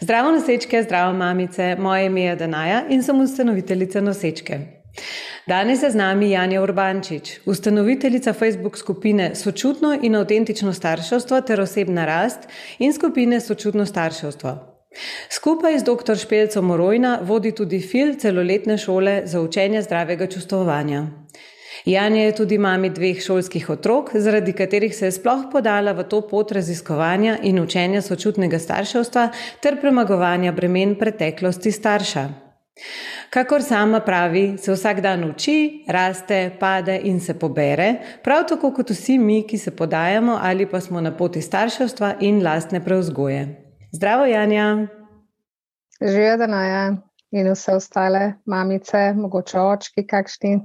Zdravo nosečke, zdravo mamice, moje ime je Danaja in sem ustanoviteljica nosečke. Danes je z nami Janja Urbančič, ustanoviteljica Facebook skupine Sočutno in avtentično starševstvo ter osebna rast in skupine Sočutno starševstvo. Skupaj z dr. Špelcem Morojna vodi tudi fil celoletne šole za učenje zdravega čustvovanja. Janja je tudi mami dveh šolskih otrok, zaradi katerih se je sploh podala v to pot raziskovanja in učenja sočutnega starševstva ter premagovanja bremen preteklosti starša. Kakor sama pravi, se vsak dan uči, raste, pade in se pobere, prav tako kot vsi mi, ki se podajamo ali pa smo na poti starševstva in lastne preuzgoje. Zdravo, Janja! Živijo, da naj in vse ostale mamice, mogoče očki, kakšni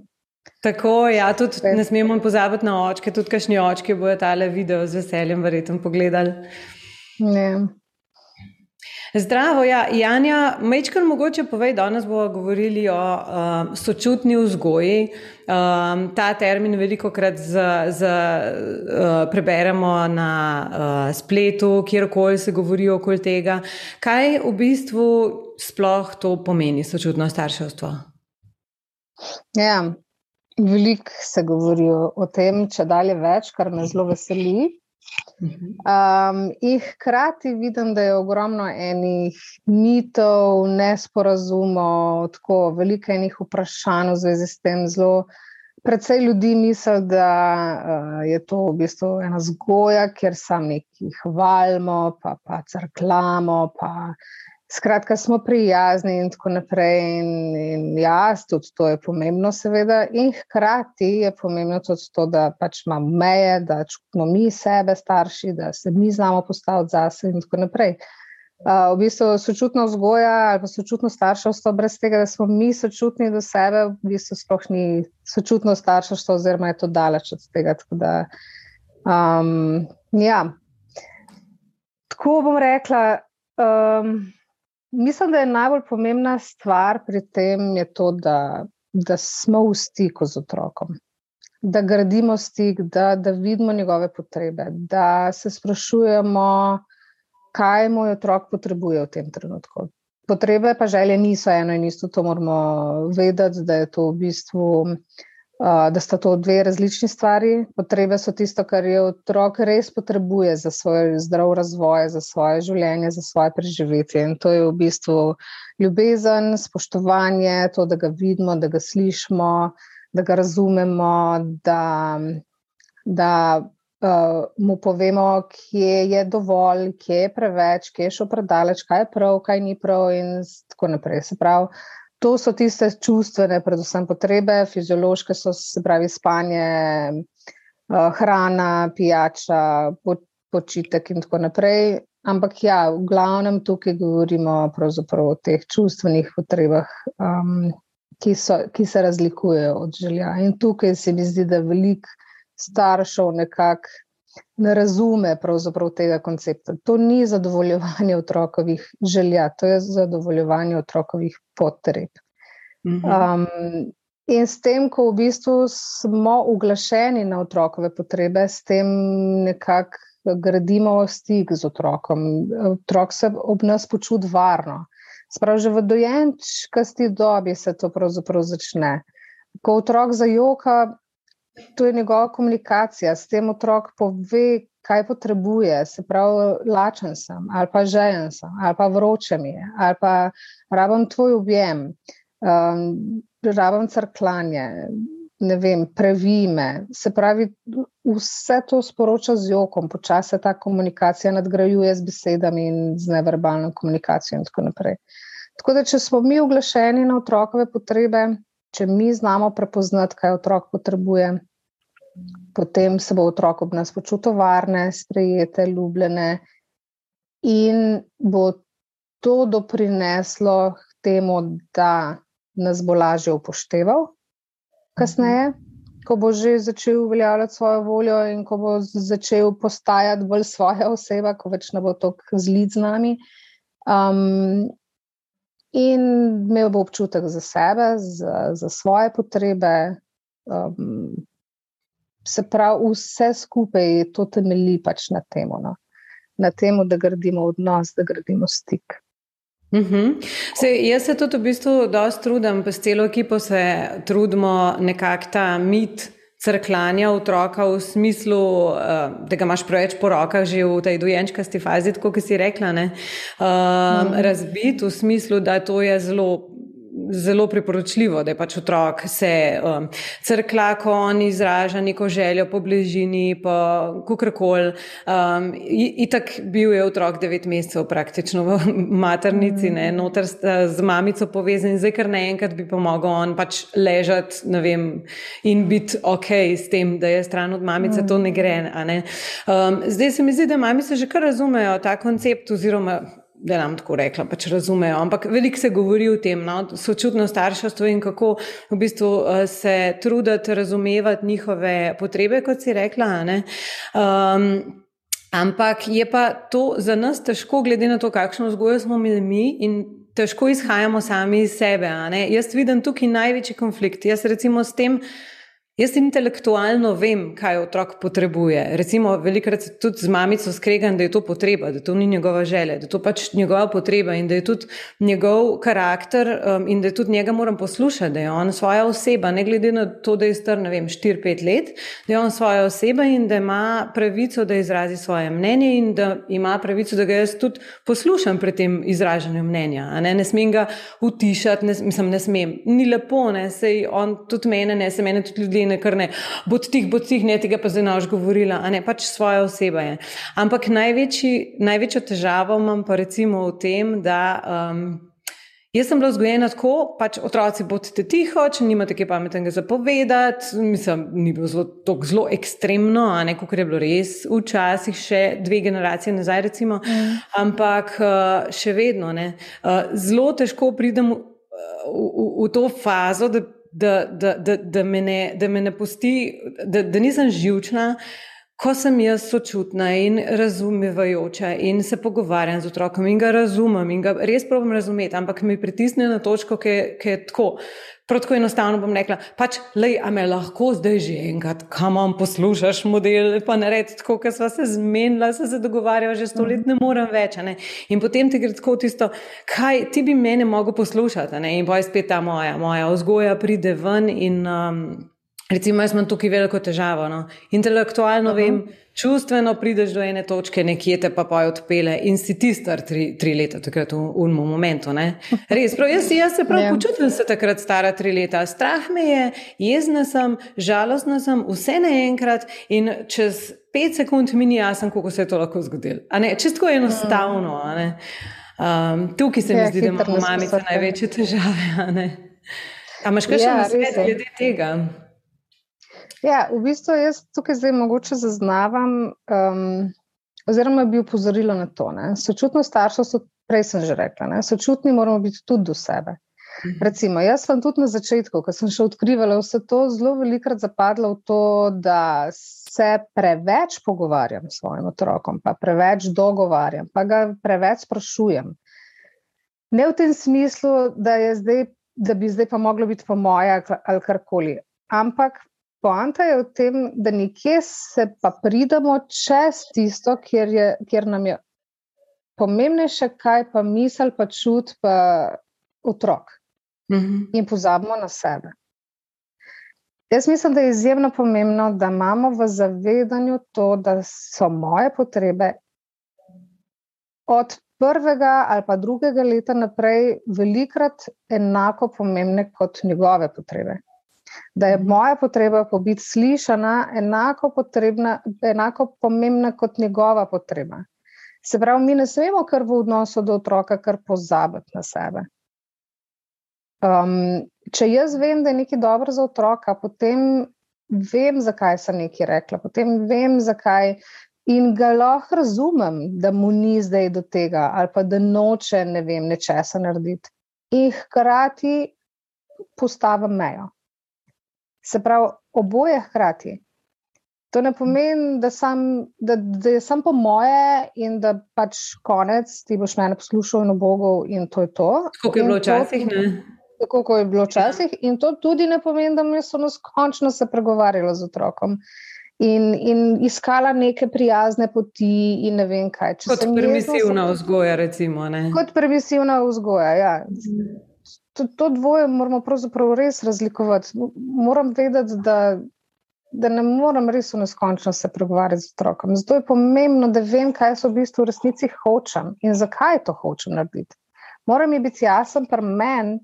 Tako, ja, tudi ne smemo pozabiti na očke, tudi kašni očki bojo tale video z veseljem verjetno pogledali. Ne. Zdravo, ja, Janja, mečkar mogoče povej, danes bomo govorili o uh, sočutni vzgoji. Um, ta termin veliko krat z, z, uh, preberemo na uh, spletu, kjerkoli se govori okoli tega. Kaj v bistvu sploh to pomeni, sočutno starševstvo? Ja, Veliko se govori o tem, če dalje več, kar me zelo veseli. Um, in hkrati vidim, da je ogromno enih mitov, nesporazumov, tako veliko enih vprašanj v zvezi s tem. Zelo, predvsej ljudi misli, da uh, je to v bistvu ena zgoja, kjer sam nekaj hvalimo, pa, pa crklamo. Pa, Skratka, smo prijazni in tako naprej. In, in jaz, tudi to je pomembno, seveda. In hkrati je pomembno tudi to, da pač imamo meje, da čutimo mi sebe, starši, da se mi znamo postaviti zase in tako naprej. Uh, v bistvu sočutno vzgoja ali pa sočutno starševstvo, brez tega, da smo mi sočutni do sebe, v bistvu sploh ni sočutno starševstvo, oziroma je to daleč od tega. Tako, da, um, ja. tako bom rekla. Um, Mislim, da je najbolj pomembna stvar pri tem to, da, da smo v stiku z otrokom, da gradimo stik, da, da vidimo njegove potrebe, da se sprašujemo, kaj moj otrok potrebuje v tem trenutku. Potrebe pa želje niso eno in isto, to moramo vedeti, da je to v bistvu da sta to dve različni stvari. Potrebe so tisto, kar je otrok res potrebuje za svoj zdrav razvoj, za svoje življenje, za svoje preživetje. In to je v bistvu ljubezen, spoštovanje, to, da ga vidimo, da ga slišimo, da ga razumemo, da, da uh, mu povemo, kje je dovolj, kje je preveč, kje je šel predaleč, kaj je prav, kaj ni prav, in tako naprej. Se pravi to so tiste čustvene, predvsem potrebe, fiziološke, so se pravi spanje, eh, hrana, pijača, počitek in tako naprej. Ampak ja, v glavnem tukaj govorimo o teh čustvenih potrebah, um, ki, so, ki se razlikujejo od želja. In tukaj se mi zdi, da veliko staršev nekako ne razume tega koncepta. To ni zadovoljevanje otrokovih želja, to je zadovoljevanje otrokovih potreb. Um, in s tem, ko v bistvu smo uglašeni na otrokove potrebe, s tem nekako gradimo stik z otrokom. Otrok se ob nas počuti varno. Sprav, že v dojenčkasti dobi se to pravzaprav začne. Ko otrok zajoka, to je njegova komunikacija, s tem otrok pove, kaj potrebuje, se pravi, lačen sem, ali pa željen sem, ali pa vroče mi je, ali pa rabim tvoj objem, um, rabim crklanje, ne vem, previme. Se pravi, vse to sporoča z jokom, počasi ta komunikacija nadgrajuje z besedami in z neverbalno komunikacijo in tako naprej. Tako da, če smo mi oglašeni na otrokove potrebe, če mi znamo prepoznati, kaj otrok potrebuje, potem se bo otrok ob nas počutil varne, sprejete, ljubljene in bo to doprineslo k temu, da nas bo lažje upošteval kasneje. Ko bo že začel uveljavljati svojo voljo, in ko bo začel postajati bolj svoja oseba, ko več ne bo tako zlid z nami, um, in imel bo občutek za sebe, za, za svoje potrebe. Um, se pravi, vse skupaj to temelji pač na tem, no? na tem, da gradimo odnos, da gradimo stik. Uh -huh. Sej, jaz se tudi v bistvu dosta trudim, pa s celo ekipo se trudimo nekako ta mit crklanja otroka v smislu, uh, da ga imaš preveč po rokah že v tej dojenčkasti fazi, kot si rekla, uh -huh. razbit v smislu, da to je zelo zelo priporočljivo, da je pač otrok se um, crkla, ko on izraža neko željo po bližini, po kukorkoli. Um, Itak bil je otrok devet mesecev praktično v maternici, ne, noter z mamico povezan in zdaj kar naenkrat bi pomogel on pač ležati vem, in biti ok s tem, da je stran od mamice, to ne gre. Ne. Um, zdaj se mi zdi, da mamice že kar razumejo ta koncept oziroma da nam tako rekla, pač razumejo. Ampak veliko se govori o tem, no, sočutno starševstvo in kako v bistvu uh, se truditi razumevati njihove potrebe, kot si rekla. Um, ampak je pa to za nas težko, glede na to, kakšno vzgojo smo imeli mi in težko izhajamo sami iz sebe. Jaz vidim tukaj največji konflikt. Jaz recimo s tem. Jaz intelektualno vem, kaj otrok potrebuje. Recimo, velikokrat se tudi z mamico skregam, da je to potreba, da to ni njegova želja, da je to pač njegova potreba in da je tudi njegov karakter um, in da tudi njega moram poslušati, da je on svoja oseba, ne glede na to, da je star, ne vem, 4-5 let, da je on svoja oseba in da ima pravico, da izrazi svoje mnenje in da ima pravico, da ga jaz tudi poslušam pri tem izražanju mnenja. Ne? ne smem ga utišati, ne, mislim, ne smem. Ni lepo, ne, sej on tudi mene, ne, se mene tudi ljudi ne, kar ne, bo tih, bo tih, ne tega pa zdaj noč govorila, a ne pač svoja oseba je. Ampak največji, največjo težavo imam pa recimo v tem, da. Um, Jaz sem bila vzgojena tako, pač otroci bodite tiho, če nimate kaj pametnega zapovedati. Mislim, ni bilo zelo, zelo ekstremno, a ne kot je bilo res včasih, še dve generacije nazaj, recimo. Mm. Ampak uh, še vedno ne. Uh, zelo težko pridem v, v, v to fazo, da da, da, da, da, me, ne, da me ne pusti, da, da nisem živčna, ko sem jaz sočutna in razumevajoča in se pogovarjam z otrokom in ga razumem in ga res pravim razumeti, ampak mi pritisne na točko, ki je tako. Prav tako enostavno bom rekla, pač, lej, a me lahko zdaj že enkrat, kam vam poslušaš model, pa ne reči tako, ker sva se zmenila, se se dogovarjala, že sto let ne morem več. Ne? In potem ti gre tako tisto, kaj ti bi mene mogel poslušati. Ne? In boj spet ta moja, moja vzgoja pride ven in um, recimo jaz imam tukaj veliko težavo. No? Intelektualno uh -huh. vem, čustveno prideš do ene točke, nekje te pa poj odpele in si ti star tri, tri leta, takrat v unmu momentu. Ne? Res, prav, jaz, jaz se prav ja. počutim, da sem takrat stara tri leta. Strah me je, jezna sem, žalostna sem, vse naenkrat in čez pet sekund mi ni jasno, kako se je to lahko zgodilo. Čisto enostavno. Um, tukaj se mi ja, zdi, da imamo mamice največje težave. A imaš kaj še ja, na svetu glede tega? Ja, v bistvu jaz tukaj zdaj mogoče zaznavam, um, oziroma bi upozorila na to. Ne. Sočutno starševstvo, prej sem že rekla, ne, sočutni moramo biti tudi do sebe. Mhm. Recimo, jaz sem tudi na začetku, ko sem še odkrivala vse to, zelo velikrat zapadla v to, da se preveč pogovarjam s svojim otrokom, pa preveč dogovarjam, pa ga preveč sprašujem. Ne v tem smislu, da, zdaj, da bi zdaj pa moglo biti po moje ali karkoli, ampak poanta je v tem, da nekje se pa pridemo čez tisto, kjer, je, kjer nam je pomembnejše, kaj pa misel, pa čut, pa otrok. Mm -hmm. In pozabimo na sebe. Jaz mislim, da je izjemno pomembno, da imamo v zavedanju to, da so moje potrebe od prvega ali pa drugega leta naprej velikrat enako pomembne kot njegove potrebe da je mhm. moja potreba po biti slišana enako, potrebna, enako pomembna kot njegova potreba. Se pravi, mi ne smemo kar v odnosu do otroka, kar pozabiti na sebe. Um, če jaz vem, da je nekaj dobro za otroka, potem vem, zakaj sem nekaj rekla, potem vem, zakaj. In ga lahko razumem, da mu ni zdaj do tega, ali pa da noče ne vem, nečesa narediti. In hkrati postavim mejo. Se pravi, oboje hkrati. To ne pomeni, da, sam, da, da je samo po moje in da pač konec, ti boš mene poslušal in obogov in to je to. Tako je bilo včasih. Tako je bilo včasih in to tudi ne pomeni, da mi so nas končno se pregovarjali z otrokom. In, in iskala neke prijazne poti, in ne vem kaj. Če kot permisivna vzgoja, recimo. Ne? Kot permisivna vzgoja. Ja. To, to dvoje moramo pravzaprav res razlikovati. Moram vedeti, da, da ne morem res v neskončnost se pregovarjati z otrokom. Zato je pomembno, da vem, kaj so v bistvu v resnici hočem in zakaj to hočem narediti. Moram biti jasen pri meni,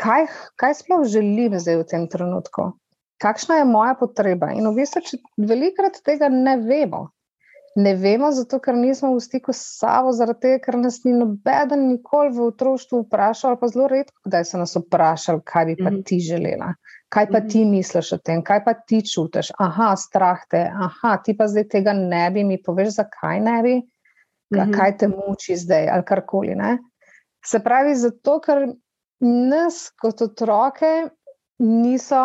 kaj, kaj sploh želim zdaj v tem trenutku kakšna je moja potreba. In v bistvu, če velikrat tega ne vemo, ne vemo, zato ker nismo v stiku s sabo, zaradi tega, ker nas ni noben nikoli v otroštvu vprašal, ali pa zelo redko, kdaj so nas vprašali, kaj bi pa mhm. ti želela. Kaj pa ti mhm. misliš o tem, kaj pa ti čutiš? Aha, strah te, aha, ti pa zdaj tega ne bi, mi poveš, zakaj ne bi, mhm. kaj te muči zdaj ali karkoli. Ne? Se pravi, zato ker nas kot otroke niso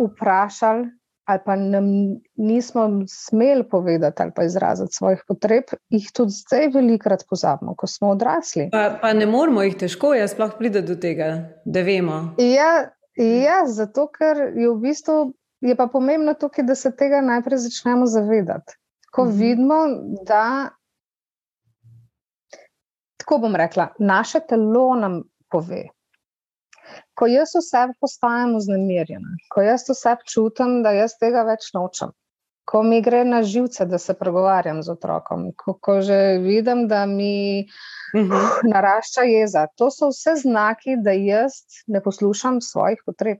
vprašali, ali pa nam nismo smeli povedati ali pa izraziti svojih potreb, jih tudi zdaj velikrat pozabimo, ko smo odrasli. Pa, pa ne moramo jih težko, jaz sploh pride do tega, da vemo. Ja, ja zato ker je v bistvu. Je pa pomembno tukaj, da se tega najprej začnemo zavedati. Ko mhm. vidimo, da, tako bom rekla, naše telo nam pove, ko jaz vse postajam vznemirjena, ko jaz vse čutim, da jaz tega več nočem, ko mi gre na živce, da se pregovarjam z otrokom, ko, ko že vidim, da mi uh -huh. uh, narašča jeza. To so vse znaki, da jaz ne poslušam svojih potreb.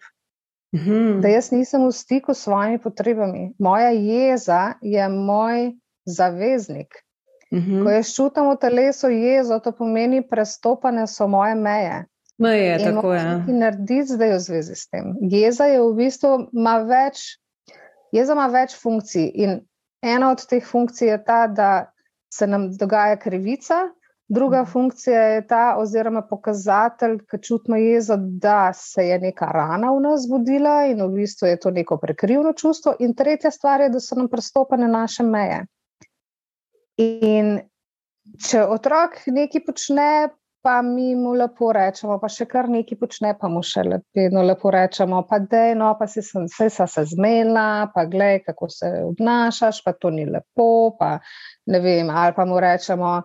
Uh mhm. -huh. Da jaz nisem v stiku s svojimi potrebami. Moja jeza je moj zaveznik. Uh mhm. -huh. Ko jaz čutim v telesu jezo, to pomeni, prestopane so moje meje. Meje, tako je. Kaj narediti zdaj v zvezi s tem? Jeza je v bistvu ima več, jeza ima več funkcij in ena od teh funkcij je ta, da se nam dogaja krivica, druga mhm. funkcija je ta, oziroma pokazatelj, ki čutimo jezo, da se je neka rana v nas zbudila in v bistvu je to neko prekrivno čustvo, in tretja stvar je, da so nam prestopane naše meje. In če otrok nekaj počne, pa mi mu lepo rečemo, pa še kar nekaj počne, pa mu še vedno lepo rečemo, pa da je no, pa si sem, se, se zmedla, pa gledaj, kako se obnašaš, pa to ni lepo, pa ne vem, ali pa mu rečemo.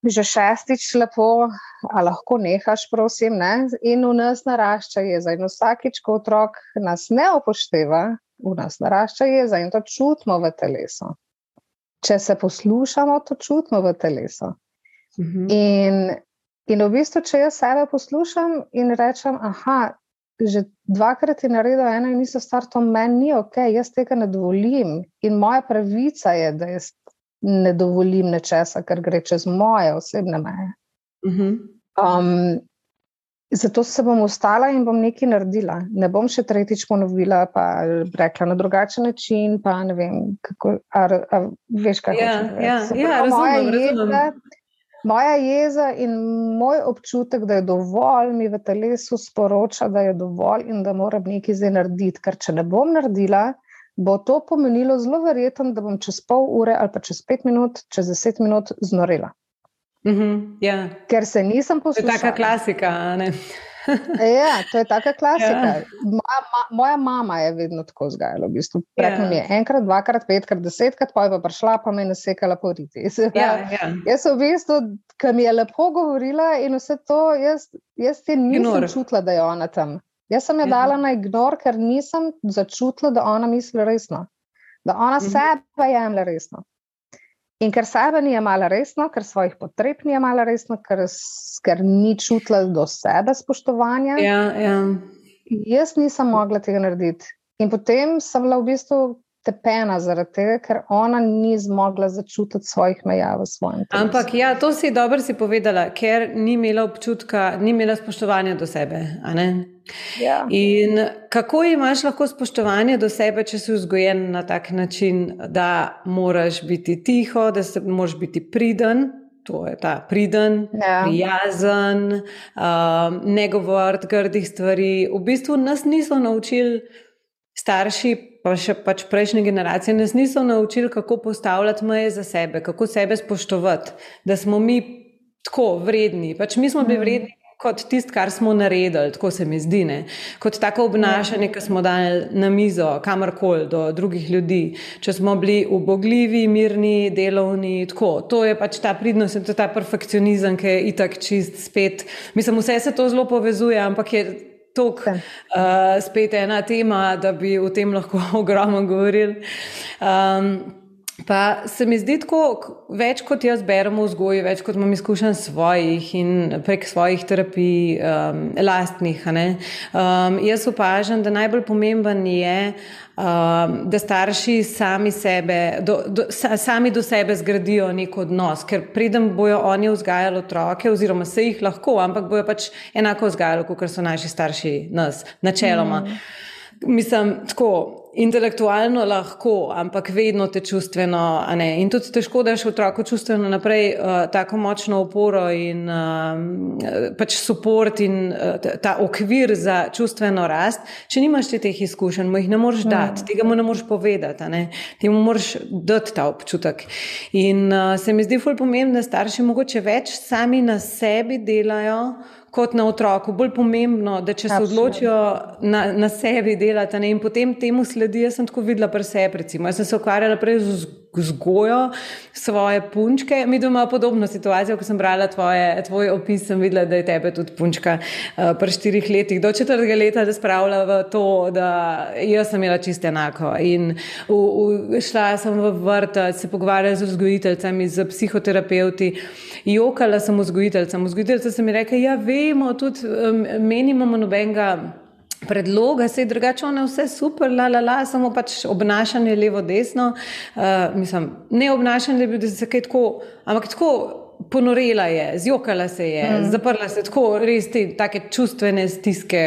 Že šestič lepo, a lahko nehaš, prosim, ne? in v nas narašča jeza. In vsakič, ko otrok nas ne upošteva, v nas narašča jeza in to čutimo v telesu. Če se poslušamo, to čutimo v telesu. -hmm. in, in v bistvu, če jaz sebe poslušam in rečem, ah, že dvakrat je naredil eno in isto stvar, to meni ni ok, jaz tega ne dovolim. In moja pravica je, da jaz ne dovolim nečesa, kar gre čez moje osebne meje. Mm -hmm. um, Zato se bom ustala in bom nekaj naredila. Ne bom še tretjič ponovila, pa rekla na drugačen način. Pa ne vem, kako. A, a, veš, kaj ja, to? Ja, ja, razumem. razumem. Moja jeza in moj občutek, da je dovolj, mi v telesu sporoča, da je dovolj in da moram nekaj zdaj narediti. Ker če ne bom naredila, bo to pomenilo zelo verjetno, da bom čez pol ure ali pa čez pet minut, čez deset minut znorela. Mm -hmm, yeah. Ker se nisem poslušala. To je taka klasika. ja, to je taka klasika. Ja. Moja, ma, moja mama je vedno tako vzgajala. V bistvu. Rekla mi je ja. enkrat, dvakrat, petkrat, desetkrat, pa je pa prišla, pa me je nasekala po riti. Ja, ja. Jaz v bistvu, ki mi je lepo govorila in vse to, jaz, jaz ti nisem Ignor. čutila, da je ona tam. Jaz sem jo ja. dala na ignor, ker nisem začutila, da ona misli resno. Da ona mhm. sebe jemlje resno. In ker sebe ni imela resno, ker svojih potreb ni imela resno, ker, ker ni čutila do sebe spoštovanja, ja, ja. jaz nisem mogla tega narediti. In potem sem bila v bistvu tepena zaradi tega, ker ona ni zmogla začutiti svojih meja v svojem telesu. Ampak ja, to si dobro si povedala, ker ni imela občutka, ni imela spoštovanja do sebe. Ja. In kako imaš lahko spoštovanje do sebe, če si vzgojen na tak način, da moraš biti tiho, da se moraš biti priden. To je ta priden, ja. prijazen, uh, ne govoriti grdih stvari. V bistvu nas niso naučili starši, pa še pač prejšnje generacije, nas niso naučili, kako postavljati meje za sebe, kako sebe spoštovati, da smo mi tako vredni. Pač mi smo bili mm. vredni kot tisto, kar smo naredili, tako se mi zdi, ne? kot tako obnašanje, ki smo dali na mizo, kamorkoli do drugih ljudi. Če smo bili ubogljivi, mirni, delovni, tako. To je pač ta pridnost in to je ta perfekcionizem, ki je itak čist spet. Mislim, vse se to zelo povezuje, ampak je. Tok, uh, spet ena tema, da bi o tem lahko ogromno govorili. Um, Pa se mi zdi tako, več kot jaz berem v vzgoji, več kot imam izkušenj svojih in prek svojih terapij, um, lastnih. Um, jaz opažam, da najbolj pomemben je, da starši sami, sebe, do, do, sami do sebe zgradijo nek odnos, ker pridem bojo oni vzgajali otroke, oziroma se jih lahko, ampak bojo pač enako vzgajali, kot so naši starši nas, načeloma. Mm. Mislim, tako intelektualno lahko, ampak vedno te čustveno. In tudi težko daš otroku čustveno naprej uh, tako močno oporo in uh, pač podpor in uh, ta okvir za čustveno rast. Če nimaš teh izkušenj, mu jih ne moreš mm. dati, tega mu ne moreš povedati, ne? ti mu moraš dati ta občutek. In uh, se mi zdi fulj pomembno, da starši mogoče več sami na sebi delajo kot na otroku. Bolj pomembno, da če se Absolutno. odločijo na, na sebi delati ne, in potem temu sledi. Jaz sem tako videla pri sebi. Recimo. Jaz sem se ukvarjala prej z vzgojo svoje punčke. Mi doma podobno situacijo, ko sem brala tvoje, tvoj opis, sem videla, da je tebe tudi punčka uh, pri štirih letih do četrtega leta, da spravlja v to, da jaz sem imela čisto enako. In v, v, šla sem v vrt, se pogovarjala z vzgojiteljcami, z psihoterapeuti, jokala sem vzgojiteljcem. Vzgojiteljce sem mi rekla, ja, vemo, tudi um, menimo nobenega predloga, se je drugače, ono je vse super, la, la, la, samo pač obnašanje levo-desno. Uh, mislim, ne obnašanje, da bi se kaj tako, ampak tako. Ponorela je, zjokala se je, mm. zaprla se tako, res te take čustvene stiske,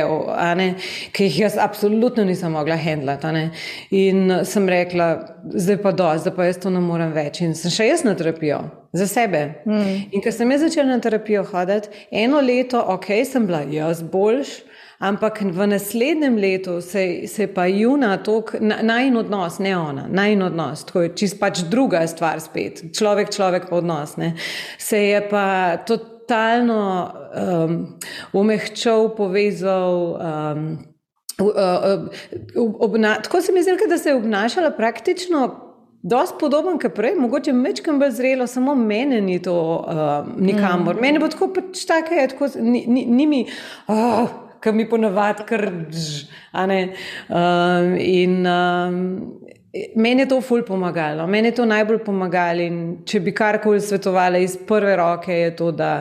ne, ki jih jaz absolutno nisem mogla handlati. In sem rekla, zdaj pa do, zdaj pa jaz to ne morem več. In sem še jaz na terapijo, za sebe. Mm. In ker sem jaz začela na terapijo hoditi, eno leto, ok, sem bila jaz boljša. Ampak v naslednjem letu se, se pa Juna, najn odnos, ne ona, najn odnos, to je čist pač druga stvar spet, človek, človek pa odnos, ne, se je pa totalno um, umehčal, povezal. Um, uh, uh, obna, tako se mi zdi, da se je obnašala praktično. Dosti podoben, kot prej, mogoče mečkam bolj zrelo, samo meni ni to uh, nikamor. Mm. Meni bo tako, pač tako je, tako, ni, ni, ni mi. Uh, ki mi ponovadi kar drž. Um, in um, meni je to ful pomagalo, meni je to najbolj pomagalo. Če bi karkoli svetovala iz prve roke, je to, da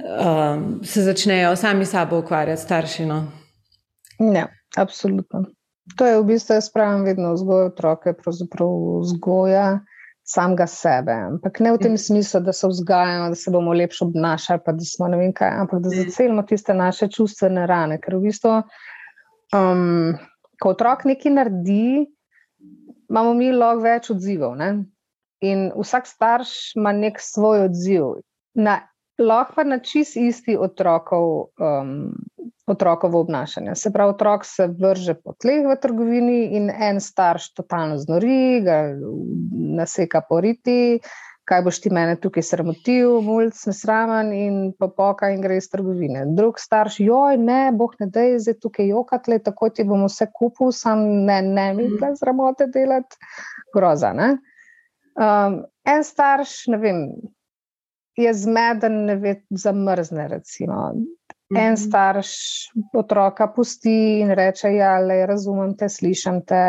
um, se začnejo sami sabo ukvarjati staršino. Ja, absolutno. To je v bistvu, jaz pravim, vedno vzgoja otroke, pravzaprav vzgoja samega sebe. Ampak ne v tem smislu, da se vzgajamo, da se bomo lepše obnašali, pa da smo ne vem kaj, ampak da zacelimo tiste naše čustvene rane. Ker v bistvu, um, ko otrok nekaj naredi, imamo mi lahko več odzivov. Ne? In vsak starš ima nek svoj odziv. Na lahko pa na čist isti otrokov, um, otrokovo obnašanje. Se pravi, otrok se vrže po tleh v trgovini in en starš totalno znori, ga naseka poriti. Kaj boš ti mene tukaj sramotil, mulj, nesramen in pa poka in gre iz trgovine. Drug starš, joj, ne, boh ne da je zdaj tukaj jokatle, tako ti bomo vse kupil, sam ne, ne, mi pa zramote delati, groza. Um, en starš, ne vem, je zmeden, ne ve, zamrzne. Recimo. En mhm. starš otroka pusti in reče: Ja, le razumem te, slišim te,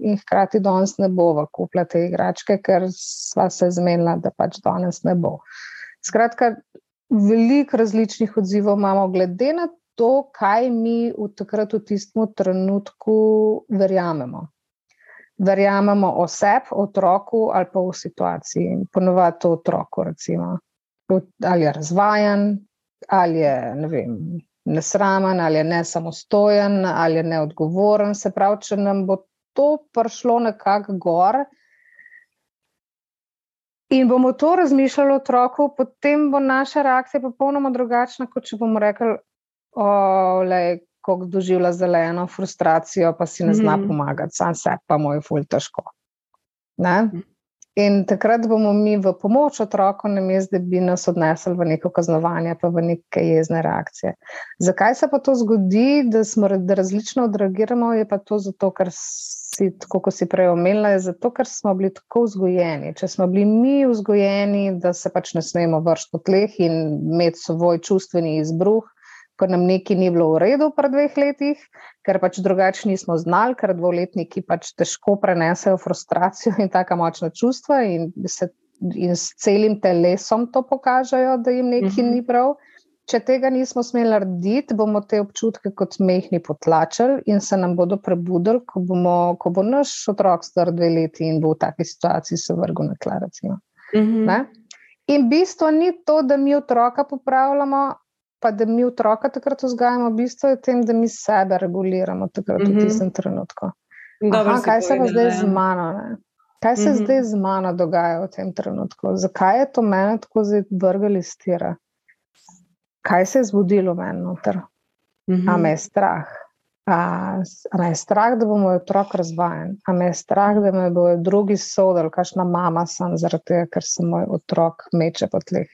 in hkrati danes ne bo kupila te igračke, ker sva se zmenila, da pač danes ne bo. Skratka, veliko različnih odzivov imamo, glede na to, kaj mi v takrat v tistem trenutku verjamemo verjamemo o sebi, otroku ali pa v situaciji. Ponovadi to otroku, recimo, ali je razvajen, ali je ne vem, nesramen, ali je nesamostojen, ali je neodgovoren. Se pravi, če nam bo to prišlo nekako gor. In bomo to razmišljali o otroku, potem bo naša reakcija popolnoma drugačna, kot če bomo rekli, je kako doživlja zeleno frustracijo, pa si ne zna mm -hmm. pomagati, sam se pa moj ful težko. Ne? In takrat bomo mi v pomoč otroku, namesto da bi nas odnesli v neko kaznovanje, pa v neke jezne reakcije. Zakaj se pa to zgodi, da smo da različno odreagiramo? Je pa to zato, ker si, tako kot si prej omenila, je zato, ker smo bili tako vzgojeni. Če smo bili mi vzgojeni, da se pač ne smemo vršiti po tleh in imeti svoj čustveni izbruh, ko nam nekaj ni bilo v redu pred dveh letih, ker pač drugače nismo znali, ker dvoletniki pač težko prenesejo frustracijo in tako močna čustva in, se, in s celim telesom to pokažejo, da jim nekaj uh -huh. ni prav. Če tega nismo smeli narediti, bomo te občutke kot mehni potlačili in se nam bodo prebudili, ko, bomo, ko bo naš otrok star dve leti in bo v taki situaciji se vrgel na tla. Uh -huh. In bistvo ni to, da mi otroka popravljamo, pa da mi otroka takrat vzgajamo, v bistvu je tem, da mi sebe reguliramo takrat mm -hmm. v mhm. tistem trenutku. Aha, kaj se pa zdaj z mano? Ne? Kaj se mm -hmm. zdaj z mano dogaja v tem trenutku? Zakaj je to meni tako zdaj vrgli stira? Kaj se je zgodilo v meni noter? Mm -hmm. A me je strah? A, a me je strah, da bo moj otrok razvajen? A me je strah, da me bodo drugi sodili, kakšna mama sem zaradi tega, ker se moj otrok meče po tleh?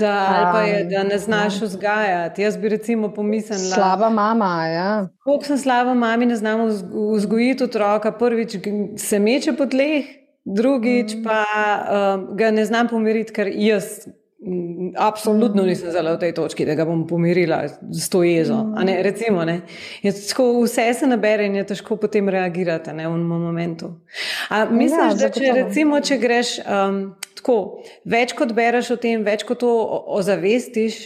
Da, ali pa je, da ne znaš ja. vzgajati. Jaz bi recimo pomislila, slaba mama. Ja. Kako sem slaba mama, ne znam vzgojiti otroka. Prvič se meče po tleh, drugič mm. pa um, ga ne znam pomiriti, ker jaz. Absolutno mm. nisem zelo v tej točki, da ga bom pomirila s to jezo. Ne, recimo, ne. Tako, vse se nabere in je težko potem reagirati ne, v enem momentu. A misliš, ja, da če, recimo, če greš um, tako, več kot bereš o tem, več kot to ozavestiš,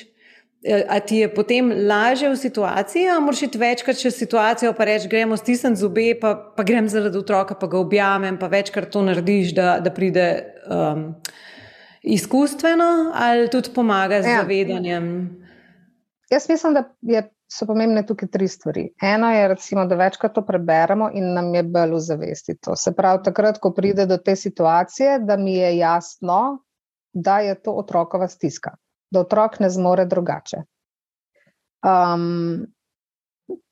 eh, a ti je potem lažje v situaciji, a moraš iti večkrat čez situacijo, pa reči, gremo stisniti zobe, pa, pa grem zaradi otroka, pa ga objamem, pa večkrat to narediš, da, da pride um, izkustveno, ali tudi pomaga z ja. zavedanjem. Jaz mislim, da je so pomembne tukaj tri stvari. Eno je, recimo, da večkrat to preberemo in nam je bolj v zavesti to. Se pravi, takrat, ko pride do te situacije, da mi je jasno, da je to otrokova stiska, da otrok ne zmore drugače. Um,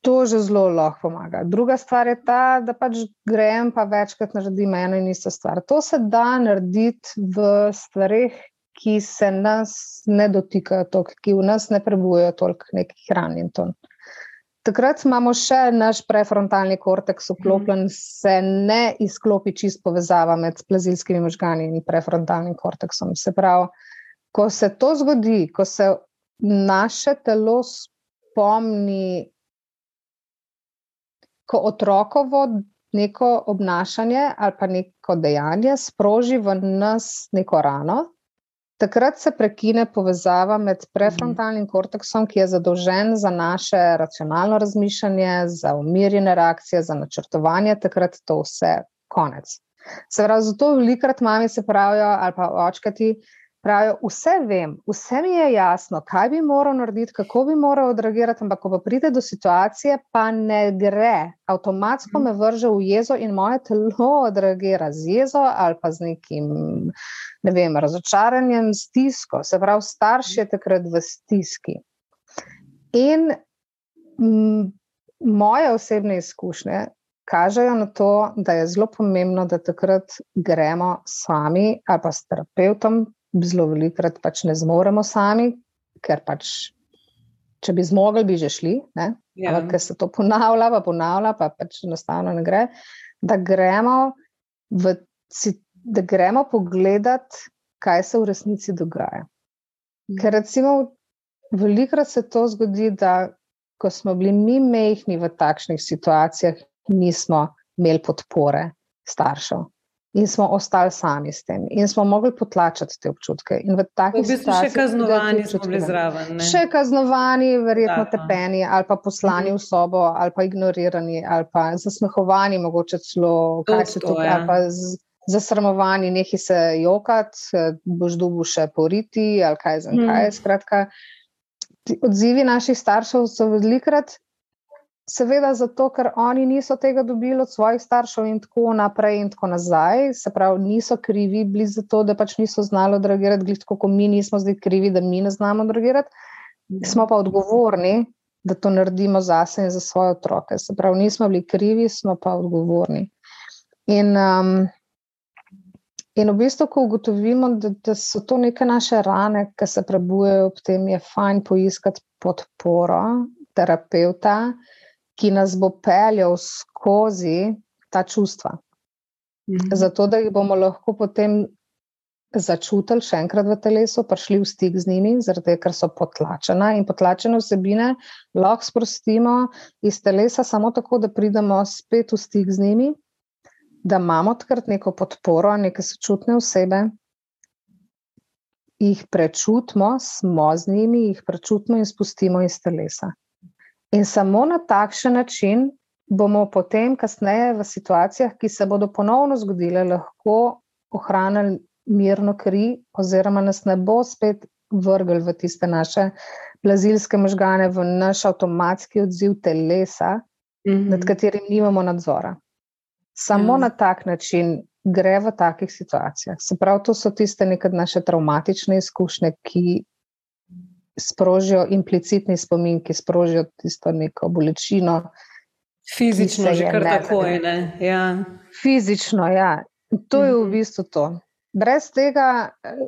to že zelo lahko pomaga. Druga stvar je ta, da pač grem, pa večkrat naredim eno in isto stvar. To se da narediti v stvarih, ki se nas ne dotikajo, toliko, ki v nas ne prebujejo toliko nekih hranjen. Takrat imamo še naš prefrontalni korteks vklopljen, mm. se ne izklopi čist povezava med plazilskimi možgani in prefrontalnim korteksom. Se pravi, ko se to zgodi, ko se naše telo spomni, ko otrokovo neko obnašanje ali pa neko dejanje sproži v nas neko rano, Takrat se prekine povezava med prefrontalnim korteksom, ki je zadolžen za naše racionalno razmišljanje, za umirjene reakcije, za načrtovanje, takrat to vse konec. Se pravi, zato velikrat mami se pravijo, ali pa očkati, pravijo, vse vem, vse mi je jasno, kaj bi moral narediti, kako bi moral odreagirati, ampak ko pa pride do situacije, pa ne gre. Avtomatsko me vrže v jezo in moje telo odreagira z jezo ali pa z nekim ne vem, razočaranjem, stisko, se pravi, starš je takrat v stiski. In m, moje osebne izkušnje kažejo na to, da je zelo pomembno, da takrat gremo sami ali pa s terapeutom, zelo velikrat pač ne zmoremo sami, ker pač. Če bi zmogli, bi že šli, ja. ampak ker se to ponavlja, pa ponavlja, pa pač enostavno ne gre. Da gremo v da gremo pogledat, kaj se v resnici dogaja. Mhm. Ker recimo, velikrat se to zgodi, da ko smo bili mi mehni v takšnih situacijah, nismo imeli podpore staršev. In smo ostali sami s tem, in smo mogli potlačiti te občutke. In v takih situacijah, še kaznovani, smo bili zraven. Ne? Še kaznovani, verjetno da. tepeni, ali pa poslani mhm. v sobo, ali pa ignorirani, ali pa zasmehovani, mogoče celo, kaj se dogaja. Ja zasramovani, nehi se jokati, boš dubu še poriti ali kaj za kaj. Hmm. Skratka, odzivi naših staršev so velikrat. Seveda, zato ker oni niso tega dobili od svojih staršev, in tako naprej, in tako nazaj. Se pravi, niso krivi bili za to, da pač niso znali odreagirati, glede kot mi nismo zdaj krivi, da mi ne znamo odreagirati. Smo pa odgovorni, da to naredimo zase in za svoje otroke. Se pravi, nismo bili krivi, smo pa odgovorni. In um, In v bistvu, ko ugotovimo, da, da so to neke naše rane, ki se prebujejo, potem je fajn poiskati podporo terapeuta, ki nas bo peljal skozi ta čustva. Mhm. Zato, da jih bomo lahko potem začutili še enkrat v telesu, prišli v stik z njimi, zaradi ker so potlačena in potlačene vsebine lahko sprostimo iz telesa samo tako, da pridemo spet v stik z njimi, da imamo takrat neko podporo, neke sočutne osebe, jih prečutimo, smo z njimi, jih prečutimo in spustimo iz telesa. In samo na takšen način bomo potem, kasneje, v situacijah, ki se bodo ponovno zgodile, lahko ohranili mirno kri, oziroma nas ne bo spet vrgel v tiste naše plazilske možgane, v naš avtomatski odziv telesa, mm -hmm. nad katerim nimamo nadzora. Samo mm. na tak način gre v takih situacijah. Se pravi, to so tiste neke naše traumatične izkušnje, ki sprožijo implicitni spomin, ki sprožijo tisto neko bolečino. Fizično, že kar tako je. Ja. Fizično, ja. To je v mhm. bistvu to. Brez tega, eh,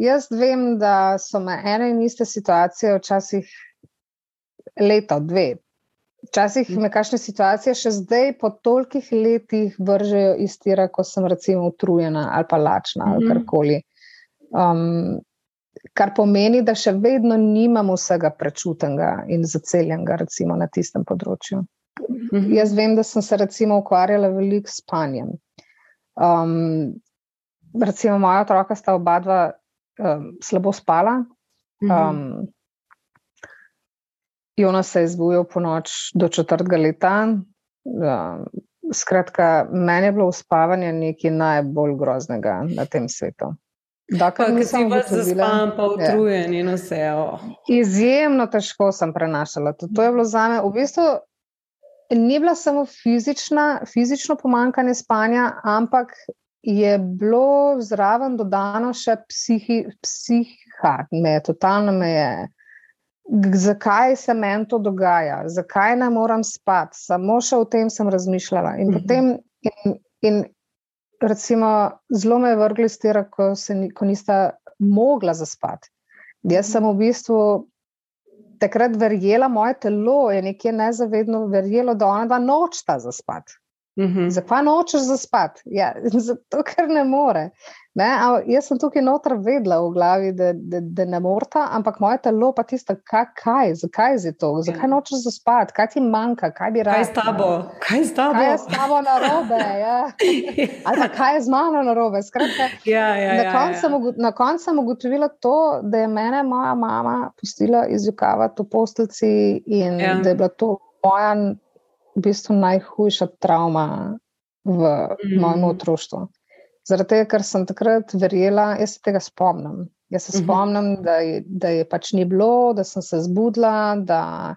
jaz vem, da so me ene in iste situacije včasih leto, dve. Včasih me kakšne situacije še zdaj, po tolikih letih, vržejo iz tira, ko sem recimo utrujena ali pa lačna ali mhm. karkoli. Um, kar pomeni, da še vedno nimam vsega prečutenega in zaceljenega, recimo na tistem področju. Mhm. Jaz vem, da sem se recimo ukvarjala veliko s panjem. Um, recimo, moja otroka sta oba dva um, slabo spala. Mhm. Um, Jonas se je zbudil po noč do četrtega leta. Um, skratka, meni je bilo uspavanje nekaj najbolj groznega na tem svetu. Dakle, nisem vas zaspal, pa utrujen in vse. Oh. Izjemno težko sem prenašala. To, to je bilo za me v bistvu. Ni bila samo fizična, fizično pomankanje spanja, ampak je bilo zraven dodano še psihi, psiha, me je totalno me je. Zakaj se meni to dogaja, zakaj ne moram spati, samo še o tem sem razmišljala. In, mhm. potem, in, in recimo, zelo me je vrgli z tega, ko, ko nista mogla zaspati. Jaz sem v bistvu takrat verjela, moje telo je nekje nezavedno verjelo, da ona dva nočta zaspati. Mm -hmm. Zakaj nočeš zaspati? Ja, zato, ker ne more. Ne? Jaz sem tukaj noter vedela v glavi, da, da, da ne morata, ampak moje telo pa tisto, kaj, zakaj je to, zakaj ja. nočeš zaspati, kaj ti manjka, kaj bi rad. Kaj je s tabo? Kaj je s tabo? Kaj je s tabo na robe? Ja. Ali pa kaj je z mano na robe? Skratka, ja, ja, na koncu ja, ja. konc sem ugotovila to, da je mene moja mama pustila izjukavati v postelci in ja. da je bila to moja v bistvu najhujša travma v mm. mojem otroštvu. Zaradi tega, ker sem takrat verjela, jaz se tega spomnim. Jaz se mhm. spomnim, mm -hmm. da, je, da je pač ni bilo, da sem se zbudila, da,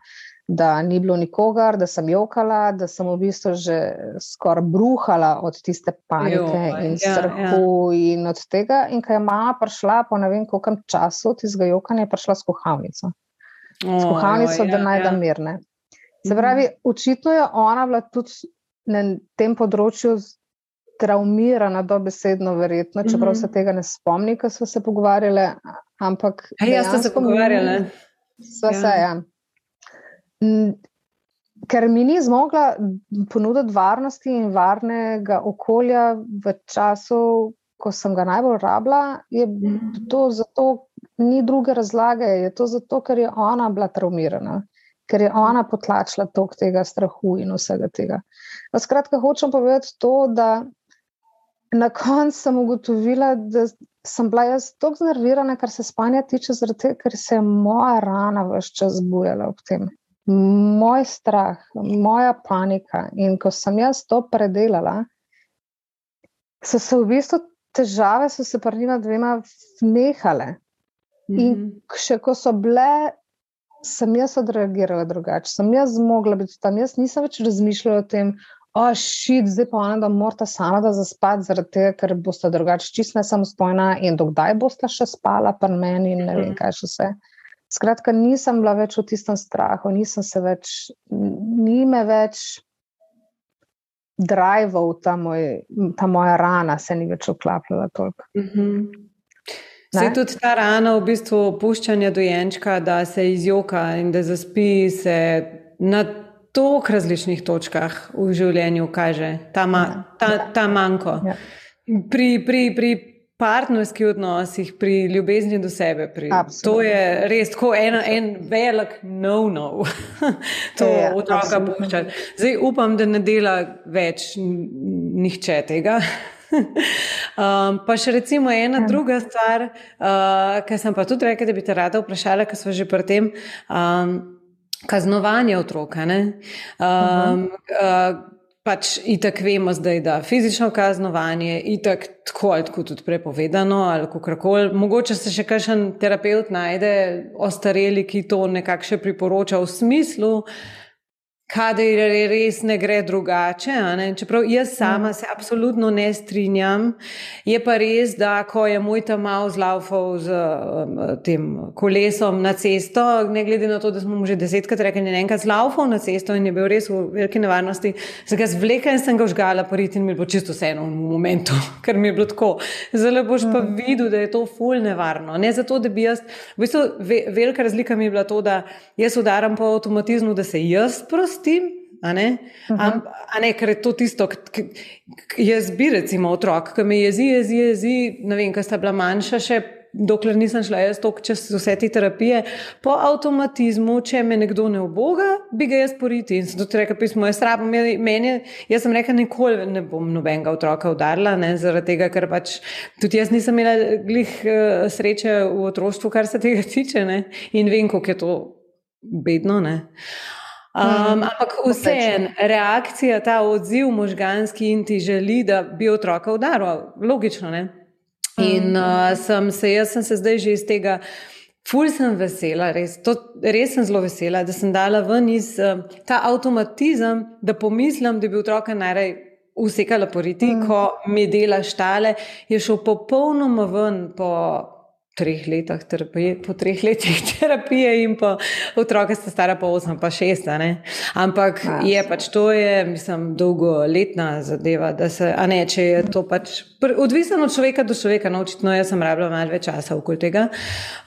da ni bilo nikogar, da sem jokala, da sem v bistvu že skoraj bruhala od tiste panike jo, in ja, strahu ja. in od tega. In ko je mama prišla po ne vem koliko času tistega jokanja, je prišla s kuhalnico. Oh, s kuhalnico, jo, ja, da najdem ja. mirne. Se pravi, očitno je ona bila tudi na tem področju traumirana, dobesedno, verjetno, čeprav se tega ne spomni, ko smo se pogovarjali. Ampak. Hej, jaz sem se pogovarjala. Sva ja. se, ja. Ker mi ni zmogla ponuditi varnosti in varnega okolja v času, ko sem ga najbolj rabila, je mhm. to zato, ni druge razlage, je to zato, ker je ona bila traumirana ker je ona potlačila tok tega strahu in vsega tega. No, skratka, hočem povedati to, da na koncu sem ugotovila, da sem bila jaz tako znervirana, kar se spanja tiče, zato ker se je moja rana vse čas bujala ob tem. Moj strah, moja panika. In ko sem jaz to predelala, so se v bistvu težave, so se pri njima dvema nehale. In mhm. še ko so bile sem jaz odreagirala drugače, sem jaz zmogla biti tam. Jaz nisem več razmišljala o tem, o oh, šit, zdaj pa ona, da morata sama da zaspati, zaradi tega, ker boste drugače čist ne samostojna in dokdaj boste še spala pri meni in ne vem, mhm. kaj še vse. Skratka, nisem bila več v tistem strahu, nisem se več, ni me več drival ta, moj, ta moja rana, se ni več oklapljala toliko. Uh mhm. -huh. Se tudi ta rana, v bistvu, opuščanje dojenčka, da se izjoka in da zaspi, se na toliko različnih točkah v življenju kaže ta, ma, ja. ta, ta manjko. Ja. Pri, pri, pri partnerskih odnosih, pri ljubezni do sebe. Pri, to je res tako en, en velik no-no, to je ja, otroka puščati. Zdaj upam, da ne dela več nihče tega. Um, pa še recimo ena ja. druga stvar, uh, ki sem pa tudi rekel, da bi te rada vprašala, ker smo že pri tem. Um, Kaznovanje otroka. Um, uh, pač itak vemo zdaj, da fizično kaznovanje je itak tako ali tako tudi prepovedano ali kako koli. Mogoče se še kakšen terapeut najde, ostareli, ki to nekako še priporoča v smislu, kadar res ne gre drugače. Ne? Čeprav jaz sama mm. se absolutno ne strinjam, je pa res, da ko je moj tam mal zlaufal z um, tem kolesom na cesto, ne glede na to, da smo mu že desetkrat rekli, je enkrat zlaufal na cesto in je bil res v veliki nevarnosti, se ga zvleka in sem ga žgala, pariti in mi je bilo čisto vseeno v momentu, ker mi je bilo tako. Zdaj boš pa mm. videl, da je to ful nevarno. Ne zato, da bi jaz, v bistvu velika razlika mi je bila to, da jaz udaram po avtomatizmu, da se jaz prosim pustim. A ne? Uh -huh. Am, a ne, ker je to tisto, kar jaz bi, recimo, otrok, ki me jezi, jezi, jezi. Ne vem, kaj sta bila manjša, še dokler nisem šla jaz tok čez vse te terapije. Po avtomatizmu, če me nekdo ne oboga, bi ga jaz poriti. In sem tudi rekla, pismo, jaz rabim meni. Jaz sem rekla, nikoli ne bom nobenega otroka udarila, ne, zaradi tega, ker pač tudi jaz nisem imela glih uh, sreče v otroštvu, kar se tega tiče. Ne, in vem, kako je to bedno. Ne. Um, ampak vseeno, reakcija, ta odziv možganski in ti želi, da bi otroka udaril, logično. Ne? In uh, sem se, jaz sem se zdaj že iz tega, ful sem vesela, res, to, res sem zelo vesela, da sem dala ven iz uh, ta avtomatizem, da pomislim, da bi otroka najraje usekala poriti, mm. ko mi dela štale, je šel popolnoma ven po treh letih terapije, po treh letih terapije in pa otroka sta stara pa osem, pa šest. Ampak Vas. je pač to, je, mislim, dolgoletna zadeva. Se, ne, če je to pač odvisno od človeka do človeka, no, očitno jaz sem rabila malo več časa okoli tega.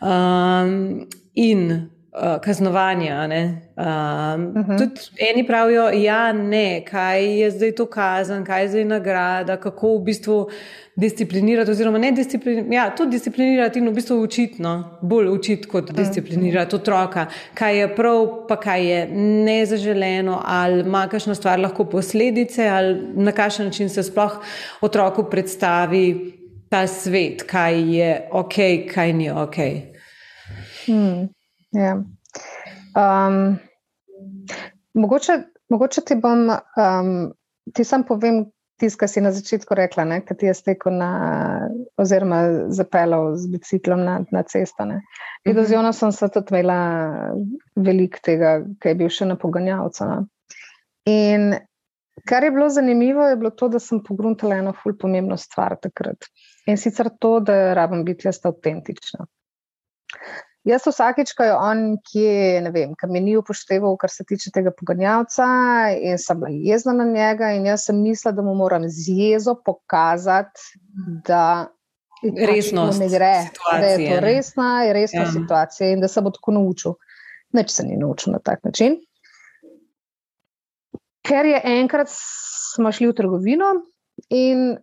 Um, in uh, kaznovanja. Um, uh -huh. Tudi eni pravijo, ja, ne, kaj je zdaj to kazen, kaj je zdaj nagrada, kako v bistvu disciplinirati, oziroma ne disciplinirati, ja, tudi disciplinirati in v bistvu učiti, no, bolj učiti kot disciplinirati otroka, kaj je prav, pa kaj je nezaželeno, ali ima kakšna stvar lahko posledice, ali na kakšen način se sploh otroku predstavi ta svet, kaj je ok, kaj ni ok. Hmm. Ja. Um, mogoče, mogoče ti bom, um, ti sam povem, tisto, kar si na začetku rekla, kaj ti je stekel na, oziroma zapeljal z biciklom na, na cesto. In z Jono sem se tudi imela veliko tega, kaj je bil še na poganjavcu. No. In kar je bilo zanimivo, je bilo to, da sem pogruntala eno ful pomembno stvar takrat. In sicer to, da rabim biti jaz avtentična. Jaz vsakeč, ko je on, ki je, vem, ki me ni upošteval, kar se tiče tega poganjavca, in sem bila jezna na njega, in jaz sem mislila, da mu moram z jezo pokazati, da resnost ne gre, da je to resna, je resna ja. situacija in da se bo tako naučil. Neč se ni naučil na tak način. Ker je enkrat smo šli v trgovino in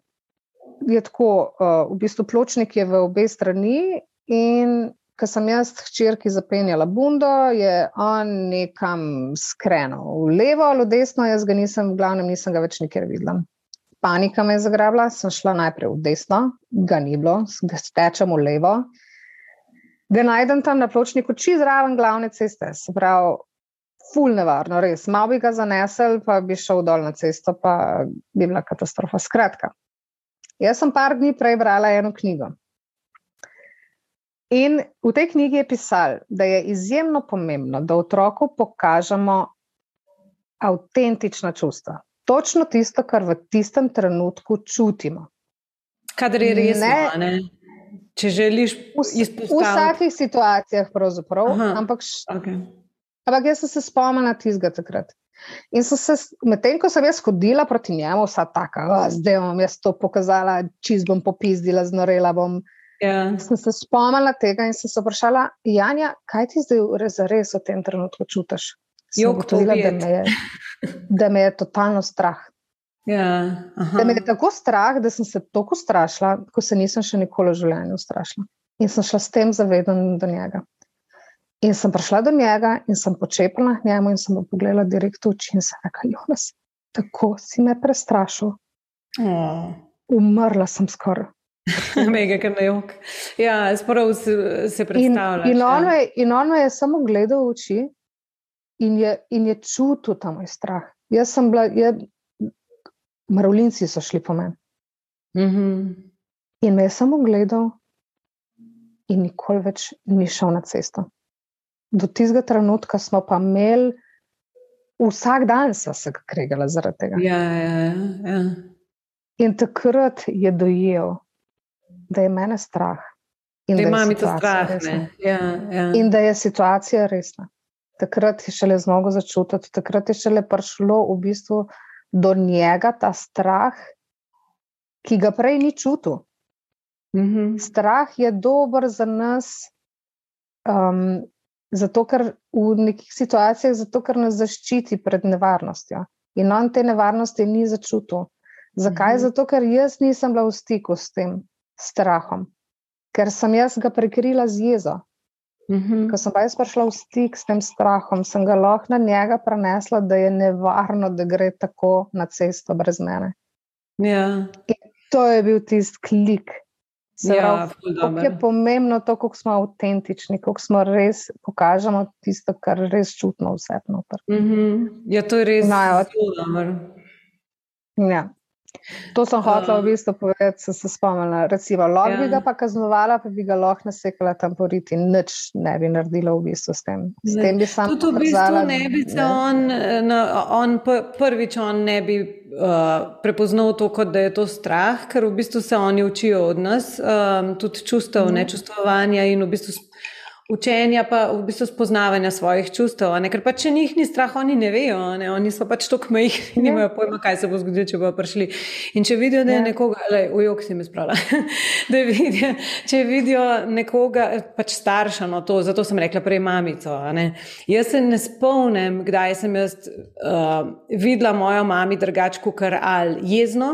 je tako, uh, v bistvu pločnik je v obe strani in ko sem jaz hčerki zapenjala bundo, je on nekam skrenil v levo ali v desno, jaz ga nisem, v glavnem nisem ga več nikjer videla. Panika me je zagrabila, sem šla najprej v desno, ga ni bilo, da stečem v levo. Da najdem tam na pločniku, či zraven glavne ceste, se pravi, ful nevarno, res. Mal bi ga zanesel, pa bi šel dol na cesto, pa bi bila katastrofa. Skratka, jaz sem par dni prej brala eno knjigo. In v tej knjigi je pisal, da je izjemno pomembno, da otroku pokažemo avtentična čustva. Točno tisto, kar v tistem trenutku čutimo. Kadar je res, ne, ne? če želiš izpostaviti. V vsakih situacijah, pravzaprav. Aha, ampak, okay. ampak jaz sem se spomnila tistega takrat. In se, medtem ko sem jaz hodila proti njemu, vsa taka, zdaj bom jaz to pokazala, čez bom popizdila, znorela bom. Yeah. Ja. Sem se spomnila tega in sem se vprašala, Janja, kaj ti zdaj res, v tem trenutku čutiš? Ugotovila, da, da me je totalno strah. Ja, da me je tako strah, da sem se tako strašila, kot se nisem še nikoli v življenju strašila. In sem šla s tem zavedanjem do njega. In sem prišla do njega in sem počepala njemu in sem mu pogledala direkt v oči in se rekla: Jonas, tako si me prestrašil. Oh. Umrla sem skoraj. Mega, ker ne jok. Ja, sporov se, se predstavlja. In, in, on ja. in on me je samo gledal v oči in je, in je čutil ta moj strah. Jaz sem bila, Marolinci so šli po meni. Mm -hmm. In me je samo gledal, in nikoli več ni šel na cesto. Do tistega trenutka smo pa imeli, vsak dan so se kregali zaradi tega. Ja, ja, ja, ja. In takrat je dojel, da je mene strah. In da, da, strah, ja, ja. in da je situacija resna. Takrat je šele zmogo začutiti, takrat je šele prišlo v bistvu do njega ta strah, ki ga prej ni čutil. Mm -hmm. Strah je dober za nas, um, zato ker v nekih situacijah, zato ker nas zaščiti pred nevarnostjo. In on te nevarnosti ni začutil. Zakaj? Mm -hmm. Zato ker jaz nisem bila v stiku s tem strahom, ker sem jaz ga prekrila z jezo. -hmm. Ko sem pa jaz prišla v stik s tem strahom, sem ga lahko na njega prenesla, da je nevarno, da gre tako na cesto brez mene. Ja. To je bil tisti klik. Ja, kako je pomembno to, kako smo avtentični, kako smo res pokažemo tisto, kar res čutimo vse. Mm -hmm. Ja, to je res zelo dobro. Ja. To sem hotel v bistvu povedati, sem se spomnila. Recimo, lahko bi ja. ga pa kaznovala, pa bi ga lahko nasekala tam poriti in nič ne bi naredila v bistvu s tem. S tem bi sam Tudi v bistvu ne bi se on, no, on prvič on ne bi uh, prepoznal to, kot da je to strah, ker v bistvu se oni učijo od nas, um, tudi čustev, mm. nečustvovanja in v bistvu učenja, pa v bistvu spoznavanja svojih čustev. Ker pa če njih ni strah, oni ne vejo, ne? oni so pač tako majhni, ja. nimajo pojma, kaj se bo zgodilo, če bodo prišli. In če vidijo, da je ja. nekoga, le ujok si mi spravlja, da vidijo, če vidijo nekoga, pač starša, no to, zato sem rekla prej mamico. Jaz se ne spomnim, kdaj sem jaz uh, videla mojo mami drugačko, kar ali jezno,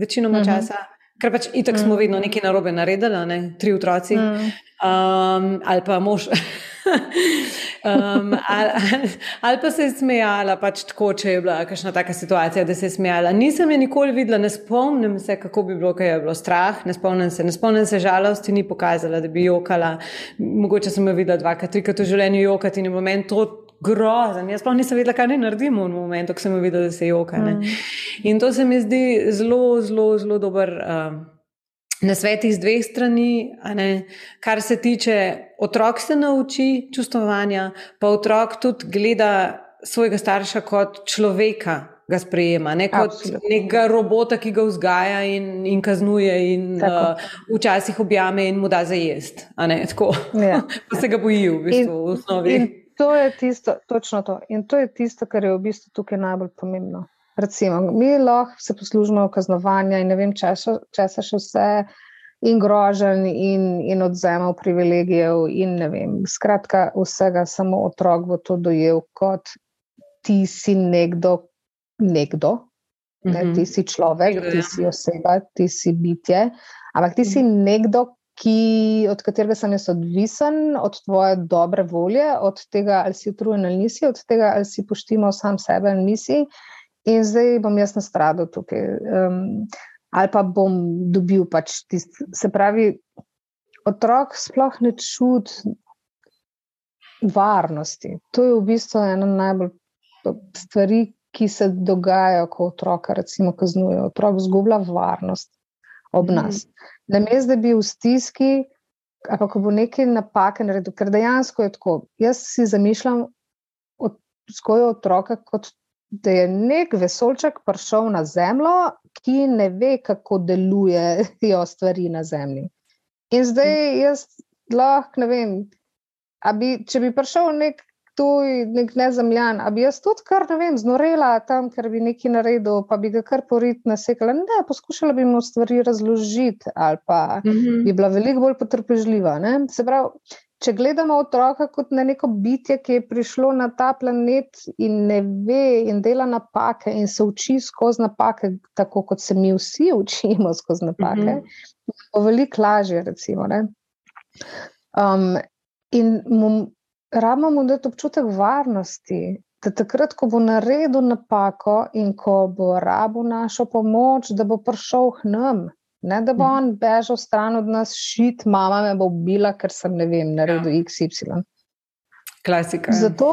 večinoma mhm. časa. Ker pač itak smo mm. vedno nekaj narobe naredili, ne? tri otroci mm. Um, ali pa mož. um, ali, ali, ali pa se je smejala, pač tako, če je bila kakšna taka situacija, da se je smejala. Nisem je nikoli videla, ne spomnim se, kako bi bilo, kaj je bilo strah, ne spomnim se, ne spomnim se žalosti, ni pokazala, da bi jokala. Mogoče sem jo videla dvakrat, trikrat v življenju jokati in v moment to grozen. Jaz pa nisem vedela, kaj naj naredimo v momentu, ko sem videla, da se joka. Mm. In to se mi zdi zelo, zelo, zelo dober. Uh, Na svet iz dveh strani, kar se tiče otrok, se nauči čustvovanja, pa otrok tudi gleda svojega starša kot človeka, ga sprejema, ne kot Absolutely. nekega robota, ki ga vzgaja in, in kaznuje, in uh, včasih objame in mu da za jesti. Ja. pa se ga boji v bistvu. In, v osnovi. in to je tisto, točno to. In to je tisto, kar je v bistvu tukaj najbolj pomembno. Recimo, mi lahko se poslužimo kaznovanja in ne vem, če se še vse. In grožen, in, in odzemov privilegijev, in ne vem. Skratka, vsega, samo otrok bo to dojel kot ti si nekdo, nekdo. Mm -hmm. ne, mhm. ti si človek, ti si oseba, ti si bitje. Ampak ti si mhm. nekdo, ki, od katerega sem jaz odvisen, od tvoje dobre volje, od tega, ali si utrujen ali nisi, od tega, ali si poštimo sam sebe ali nisi. In zdaj bom jaz nastradal tukaj. Um, ali pa bom dobil pač tisto. Se pravi, otrok sploh ne čuti varnosti. To je v bistvu ena najbolj stvari, ki se dogajajo, ko otroka, recimo, kaznujejo. Otrok zgublja varnost ob mhm. nas. Mm. Na mestu, da bi v stiski, ali pa bo nekaj napake naredil, ker dejansko je tako. Jaz si zamišljam vzgojo otroka, kot da je nek vesolček prišel na zemljo, ki ne ve, kako delujejo stvari na zemlji. In zdaj jaz lahko ne vem. Bi, če bi prišel nek tuj, nek nezemljan. A bi jaz tudi kar ne vem, znorela tam, ker bi nekaj naredil, pa bi ga kar porit nasekala. Ne, poskušala bi mu stvari razložiti ali pa mm -hmm. bi bila veliko bolj potrpežljiva. Ne? Se pravi, če gledamo otroka kot na neko bitje, ki je prišlo na ta planet in ne ve in dela napake in se uči skozi napake, tako kot se mi vsi učimo skozi napake, mm -hmm. bo veliko lažje, recimo. Um, in mu rabimo mu dati občutek varnosti, da takrat, ko bo naredil napako in ko bo rabo našo pomoč, da bo prišel k nam. Ne, da bo mhm. on bežal stran od nas, šit, mama me bo ubila, ker sem ne vem, naredil ja. XY. Klasika. Ja. Zato,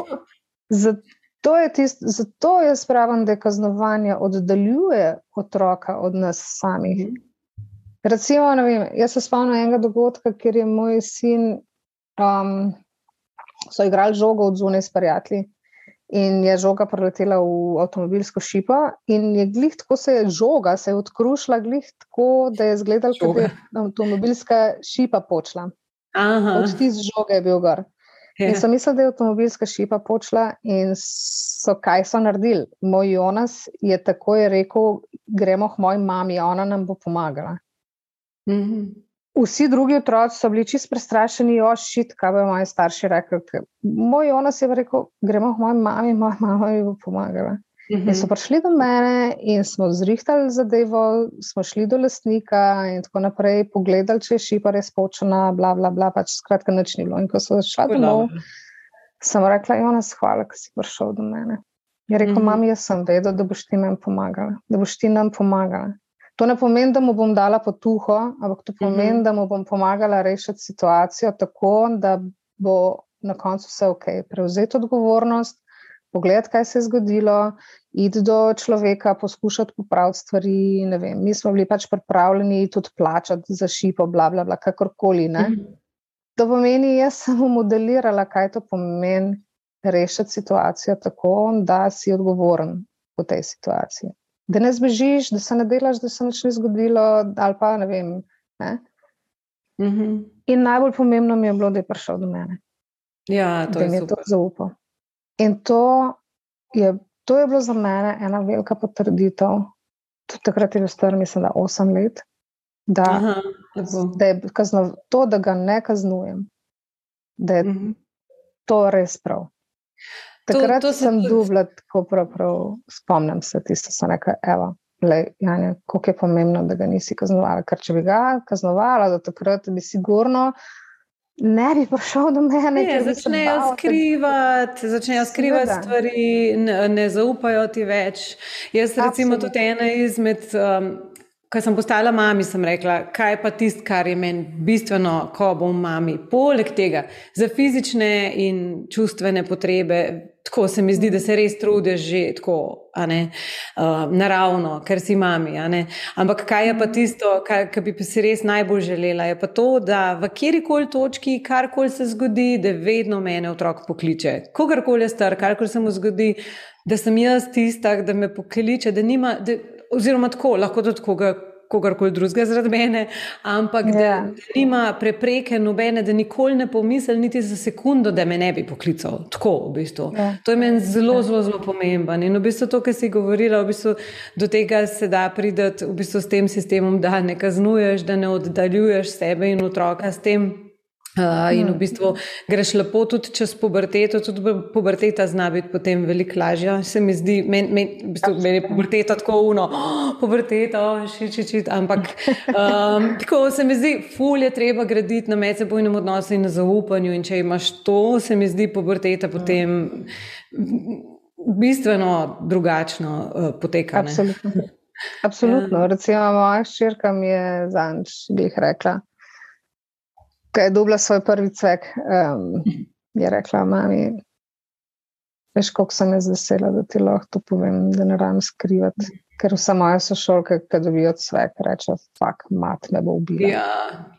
zato, je tist, zato jaz pravim, da je kaznovanje oddaljuje otroka od nas samih. Mhm. Recimo, vem, jaz se spomnim enega dogodka, kjer je moj sin um, so igrali žogo od zunaj s prijatelji. In je žoga preletela v avtomobilsko šipo, in je glih tako se je žoga, se je odkrušila, glih tako, da je izgledalo, kot da je avtomobilska šipa počela. Od tiste žoge je bil gor. Ja. In so mislili, da je avtomobilska šipa počela, in so kaj so naredili. Moj Jonas je takoj rekel: Gremo k moji mami, ona nam bo pomagala. Mm -hmm. Vsi drugi otroci so bili čist prestrašeni, ošit, kaj bo moji starši rekli. Moj onos je rekel: Gremo k moji mami, moja mama mi bo pomagala. -huh. In so prišli do mene in smo zrihtali zadevo, smo šli do lastnika in tako naprej, pogledali, če je šipa res počena, bla, bla, bla, pač skratka, nič ni bilo. In ko so šli domov, sem rekla: Jonas, hvala, da si prišel do mene. Je rekel: uh -huh. Mami, jaz sem vedel, da boš ti nam pomagala, da boš ti nam pomagala. To ne pomeni, da mu bom dala potuho, ampak to pomeni, mm -hmm. da mu bom pomagala rešiti situacijo tako, da bo na koncu vse ok. Prevzeti odgovornost, pogledati, kaj se je zgodilo, iti do človeka, poskušati popraviti stvari. Mi smo bili pač pripravljeni tudi plačati za šipo, bla, bla, bla kakorkoli. Mm -hmm. To pomeni, jaz sem mu modelirala, kaj to pomeni rešiti situacijo tako, da si odgovoren v tej situaciji da ne zbežiš, da se ne delaš, da se nič ni zgodilo, ali pa ne vem. Ne? Mm -hmm. In najbolj pomembno mi je bilo, da je prišel do mene. Ja, to da je mi je to zaupal. In to je, to je bilo za mene ena velika potrditev. Tudi takrat je bil star, mislim, da 8 let. Da, Aha, da je kaznov, to, da ga ne kaznujem, da je mm -hmm. to res prav. Takrat to, to sem tudi... dubla, tako prav, prav spomnim se tisto, sem rekla, evo. Janja, kako je pomembno, da ga nisi kaznovala. Ker če bi ga kaznovala, da takrat bi sigurno ne bi prišel do mene. Ne, začnejo skrivati, začnejo skrivati stvari, ne, ne zaupajo ti več. Jaz, recimo, Absolutno. tudi ena izmed. Um, Ko sem postala mama, sem rekla, kaj pa tisto, kar je meni bistveno, ko bom mama. Poleg tega, za fizične in čustvene potrebe, tako se mi zdi, da se res trudiš že tako, ne, uh, naravno, ker si mami. Ampak kaj je pa tisto, kar, kar bi si res najbolj želela? Je pa to, da v kjerkoli točki, karkoli se zgodi, da vedno mene otrok pokliče. Kogarkoli je star, karkoli se mu zgodi, da sem jaz tista, da me pokliče, da nima. Da, oziroma tako, lahko tudi koga, kogarkoli drugega zaradi mene, ampak yeah. da, ja. da nima prepreke nobene, da nikoli ne pomisli niti za sekundo, da me ne bi poklical. Tako, v bistvu. yeah. Ja. To je meni zelo, zelo, zelo pomemben. In v bistvu to, kar si govorila, v bistvu do tega se da prideti v bistvu s tem sistemom, da ne kaznuješ, da ne oddaljuješ sebe in otroka s tem. Uh, in v bistvu greš lepo tudi čez puberteto, tudi puberteta zna biti potem veliko lažja. Se mi zdi, meni men, v bistvu, men je puberteta tako uno, oh, puberteta, oh, šiči, šiči, ampak um, tako se mi zdi, ful je treba graditi na medsebojnem odnosu in na zaupanju. In če imaš to, se mi zdi puberteta potem bistveno drugačno uh, poteka. Absolutno. Absolutno. Ja. Recimo, moja ščirka mi je zanč, bi jih rekla ko je dobila svoj prvi cvek, um, je rekla: Mami, veš, koliko sem jaz vesela, da ti lahko to povem, da ne rabim skrivati. Ker vse moje sošolke, ki dobijo cvek, rečejo: Fak, mat me bo ubila. Ja,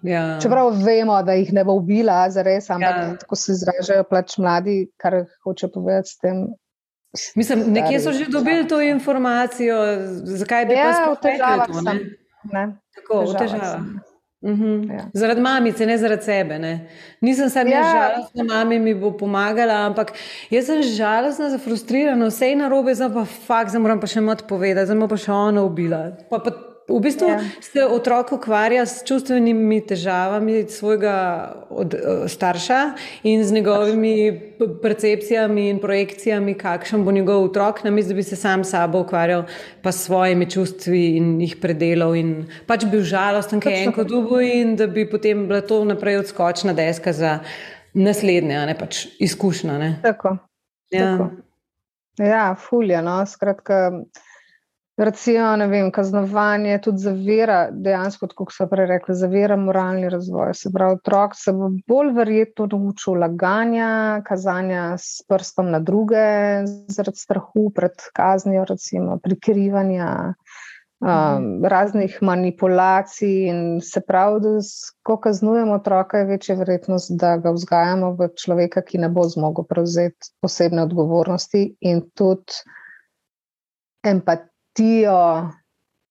ja. Čeprav vemo, da jih ne bo ubila, zares, ampak ja. tako se izražajo plač mladi, kar hoče povedati s tem. Mislim, nekje so že dobili to informacijo, zakaj bi ja, pa sploh rekli to? Ne? Ne, tako, v težavah. Mm -hmm. ja. Zaradi mamice, ne zaradi sebe. Ne? Nisem samo ja. žalostna, mami mi bo pomagala, ampak jaz sem žalostna, zafrustrirana, vse je narobe, zdaj pa fakt, zdaj moram pa še mat povedati, zdaj pa še ona ubila. Pa, pa V bistvu ja. se otrok ukvarja s čustvenimi težavami svojega od, uh, starša in z njegovimi percepcijami in projekcijami, kakšen bo njegov otrok, namesto da bi se sam sabo ukvarjal, pa s svojimi čustvi in jih predelal in pač bil žalosten, kaj je enko dubo in da bi potem bila to naprej odskočna deska za naslednje, ne pač izkušnja. Tako. Ja, tako. ja fulja, no, skratka. Recimo, ne vem, kaznovanje tudi zavira, dejansko, kot so prej rekli, zavira moralni razvoj. Se pravi, otrok se bo bolj verjetno naučil laganja, kazanja s prstom na druge, zaradi strahu pred kaznijo, recimo, prikrivanja, um, mhm. raznih manipulacij. In se pravi, da ko kaznujemo otroka, je večja verjetnost, da ga vzgajamo v človeka, ki ne bo zmogel prevzeti posebne odgovornosti in tudi empatije empatijo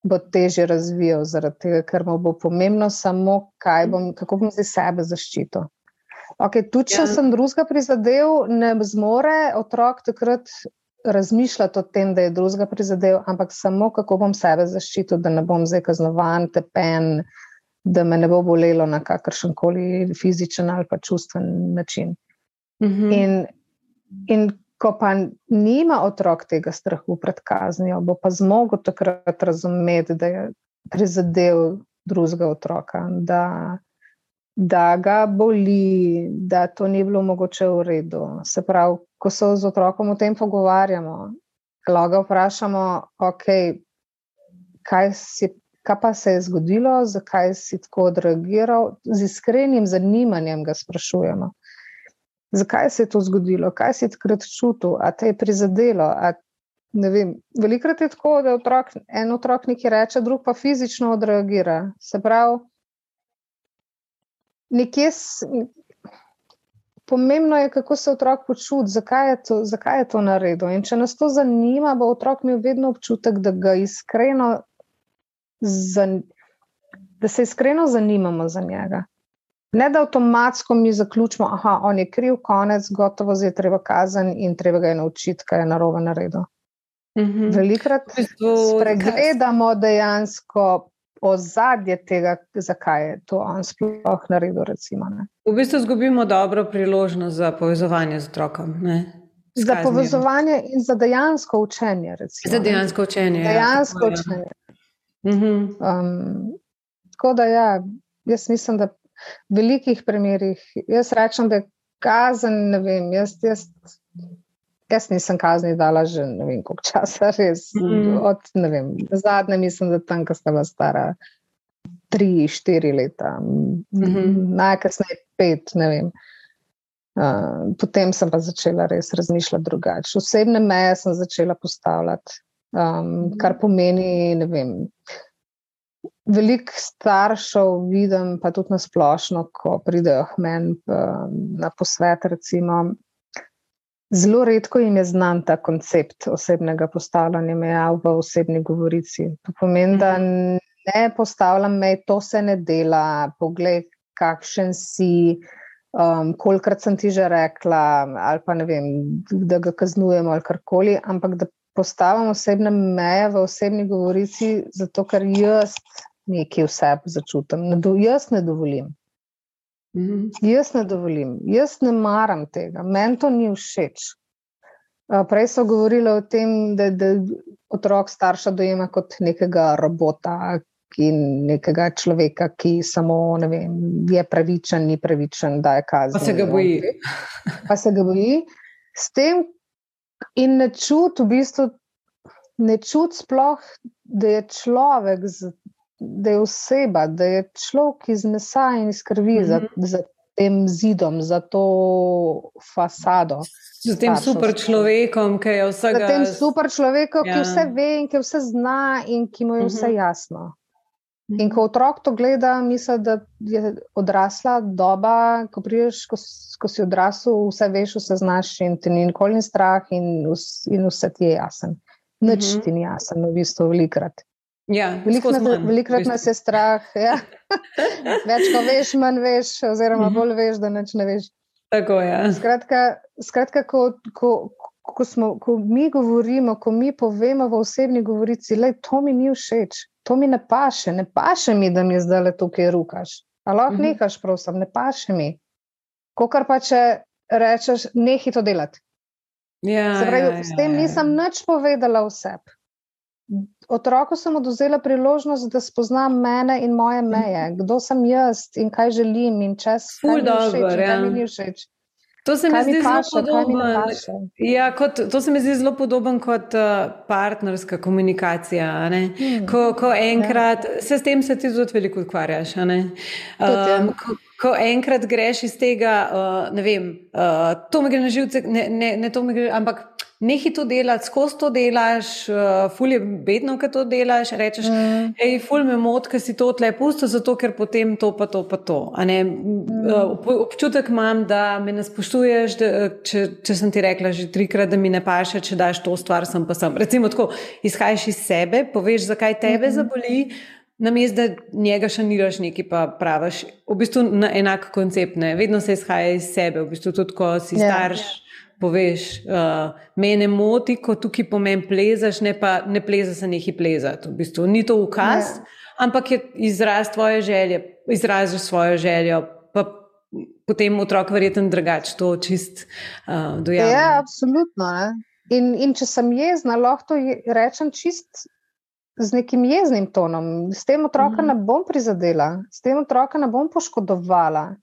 bo teže razvijal, zaradi tega, ker mu bo pomembno samo, bom, kako bom zdaj sebe zaščitil. Okay, tudi, če ja. sem drugega prizadel, ne zmore otrok takrat razmišljati o tem, da je drugega prizadel, ampak samo, kako bom sebe zaščitil, da ne bom zdaj kaznovan, tepen, da me ne bo bolelo na kakršen koli fizičen ali pa čustven način. -hmm. in, in ko pa nima otrok tega strahu pred kaznijo, bo pa zmogel takrat razumeti, da je prizadel drugega otroka, da, da ga boli, da to ni bilo mogoče v redu. Se pravi, ko se z otrokom o tem pogovarjamo, lahko vprašamo, okay, kaj, si, kaj pa se je zgodilo, zakaj si tako odreagiral, z iskrenim zanimanjem ga sprašujemo zakaj se je to zgodilo, kaj si takrat čutil, a te je prizadelo. Velikrat je tako, da otrok, en otrok nekaj reče, drug pa fizično odreagira. Se pravi, nekje. Pomembno je, kako se otrok počuti, zakaj je to, zakaj je to naredil. In če nas to zanima, bo otrok imel vedno občutek, da, iskreno, da se iskreno zanimamo za njega. Ne da avtomatsko mi zaključimo, da on je kriv, konec, gotovo zdaj je treba kazen in treba ga je naučiti, kaj je narobe naredil. Mm -hmm. Velikrat spregledamo dejansko ozadje tega, zakaj je to on sploh naredil. Recimo, v bistvu izgubimo dobro priložnost za povezovanje z otrokom. Ne? Za povezovanje in za dejansko učenje. Recimo, za dejansko učenje. Ja, dejansko ja, učenje. Mm -hmm. um, tako da, ja, jaz mislim, da velikih primerih. Jaz rečem, da je kazen, ne vem, jaz, jaz, jaz nisem kazni dala že ne vem koliko časa, res. Mm. Od, ne vem, zadnje mislim, da tam, ko sta bila stara tri, štiri leta, mm -hmm. najkasneje pet, ne vem. Uh, potem sem pa začela res razmišljati drugače. Osebne meje sem začela postavljati, um, kar pomeni, ne vem, veliko staršev vidim, pa tudi na splošno, ko pridejo k meni na posvet. Recimo, zelo redko jim je znan ta koncept osebnega postavljanja meja v osebni govorici. To pomeni, da mhm. ne postavljam mej, to se ne dela, poglej, kakšen si. Um, kolikrat sem ti že rekla, ali pa ne vem, da ga kaznujemo ali karkoli, ampak da postavim osebne meje v osebni govorici, zato ker jaz nekaj vse začutim. Ne do, jaz ne dovolim. Mm -hmm. Jaz ne dovolim, jaz ne maram tega, meni to ni všeč. Prej so govorili o tem, da, da otrok starša dojema kot nekega robota in nekega človeka, ki samo vem, je pravičen, ni pravičen, da je kazen. Pa se ga boji. Pa se ga boji. S tem in ne čuti, v bistvu, ne čuti sploh, da je človek z da je oseba, da je človek iz mesa in iz krvi mm -hmm. za, mhm. za tem zidom, za to fasado. Z tem super človekom, ki je vse. Z tem super človekom, ja. ki vse ve in ki vse zna in ki mu je vse mhm. jasno. In ko otrok to gleda, misli, da je odrasla doba, ko, priješ, ko, ko si odrasel, vse veš, vse znaš, in ti ni nikoli strah, in, in vse ti je jasen. Nič mm -hmm. ti ni jasen, v bistvu, velikrat. Ja, Velikrat velik nas je strah. Ja. Več, ko veš, manj veš, oziroma Mhm. bolj veš, da neč ne veš. Tako je. Ja. Skratka, skratka ko, ko, ko, smo, ko mi govorimo, ko mi povemo v osebni govorici, da to mi ni všeč, to mi ne paše, ne paše mi, da mi zdaj le tukaj rukaš. Ali lahko Mhm. nehaš, prosim, ne paše mi. Kokar pa če rečeš, nehi to delati. Ja, Se pravi, ja, s ja, tem ja. nisem nič povedala vseb. Otroku sem oduzela priložnost, da spoznam mene in moje meje, kdo sem jaz in kaj želim, in Mhm. Ful kaj mi všeč, dobro, in kaj ja. mi ni všeč. To se mi zdi zelo podobno. Ja, kot, to se mi zdi zelo podoben kot uh, partnerska komunikacija. Hmm. Ko, ko enkrat, se s tem se ti tudi veliko ukvarjaš. Tudi, ja. Um, ko, ko enkrat greš iz tega, uh, ne vem, uh, to mi gre na živce, ne, ne, ne to mi gre, ampak nehi to delati, skozi to delaš, uh, ful je bedno, kad to delaš, rečeš, Mm. Ej, ful me moti, ker si to tle pusto, zato ker potem to, pa to, pa to. Mm. Uh, Občutek imam, da me ne spoštuješ, da, če, če sem ti rekla že trikrat, da mi ne paše, če daš to stvar, sem pa sem. Recimo tako, izhajaš iz sebe, poveš, zakaj tebe Mhm. zaboli. Namesto da njega šaniraš nekaj, pa praviš, v bistvu na enak koncept. Ne? Vedno se izhaja iz sebe, v bistvu tudi ko si Ja. starš, poveš, uh, mene moti, ko tukaj po meni plezaš, ne pa ne pleza se nekaj plezati. V bistvu ni to ukaz, Ja. ampak je izraz tvoje želje, izraziš svojo željo, potem otrok verjetno drugače to čist uh, dojame. Ja, absolutno. Ne? In, in če sem jezna, lahko to je- rečem čist z nekim jeznim tonom. S tem otroka Mhm. ne bom prizadela, s tem otroka ne bom poškodovala.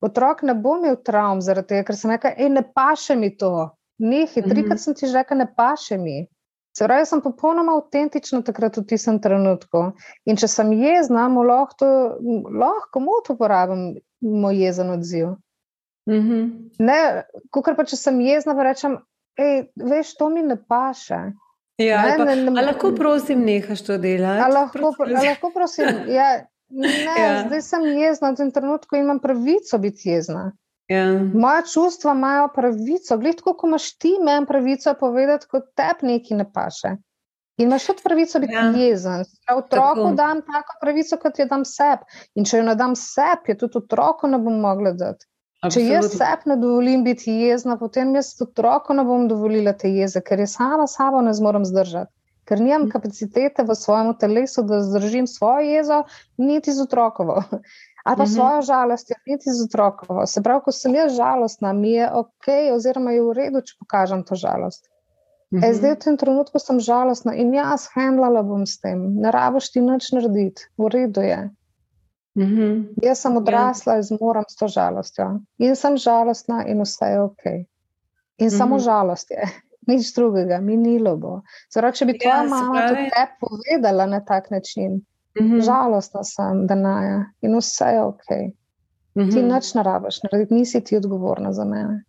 Otrok ne bo imel travm zaradi tega, ker sem rekla, hej, ne paše mi to. Nehi, Mhm. trikrat sem ti že rekla, ne paše mi. Se pravi, sem popolnoma avtentična takrat v tistem trenutku. In če sem jezna, lahko, lahko to uporabim, moj jezen odziv. Mhm. Ne, kukar pa če sem jezna, pa rečem, ej, veš, to mi ne paše. Ja, Ne, pa, ne, ne- lahko prosim, nehaš to delati? Lahko, lahko prosim, ja, ne, Ja. zdaj sem jezna v tem trenutku imam pravico biti jezna. Ja. Moja čustva imajo pravico, gled, tako kot imaš ti, imam pravico povedati, kot tebi nekaj ne paše. In imaš tudi pravico biti Ja. jezen. Ja, otroku Tako. dam tako pravico, kot jo dam sebi. In če jo ne dam sebi, je tudi otroku ne bom mogla dati. Če jaz Absolutno. sebi ne dovolim biti jezna, potem jaz otroku ne bom dovolila te jeze, ker je sama sabo ne zmorem zdržati. Ker nimam Mhm. kapacitete v svojem telesu, da zdržim svojo jezo, niti z otrokovo. Ali pa Mhm. svojo žalostjo, niti z otrokovo. Se pravi, ko sem jaz žalostna, mi je ok, oziroma je v redu, če pokažem to žalost. Mhm. E, zdaj v tem trenutku sem žalostna in jaz handlala bom s tem. Ne rabiš ti nič narediti, v redu je. Mhm. Jaz sem odrasla in zmorem s to žalostjo. In sem žalostna, in vse je ok. In mm -hmm. samo Mhm. žalost je, nič drugega, minilo bo. Zdaj, če bi tvoja Ja, se mama pravi- tudi te povedala na tak način, mm. žalostna sem, da naja in vse je ok. Ti Mhm. nič ne rabiš narediti, nisi ti odgovorna za mene.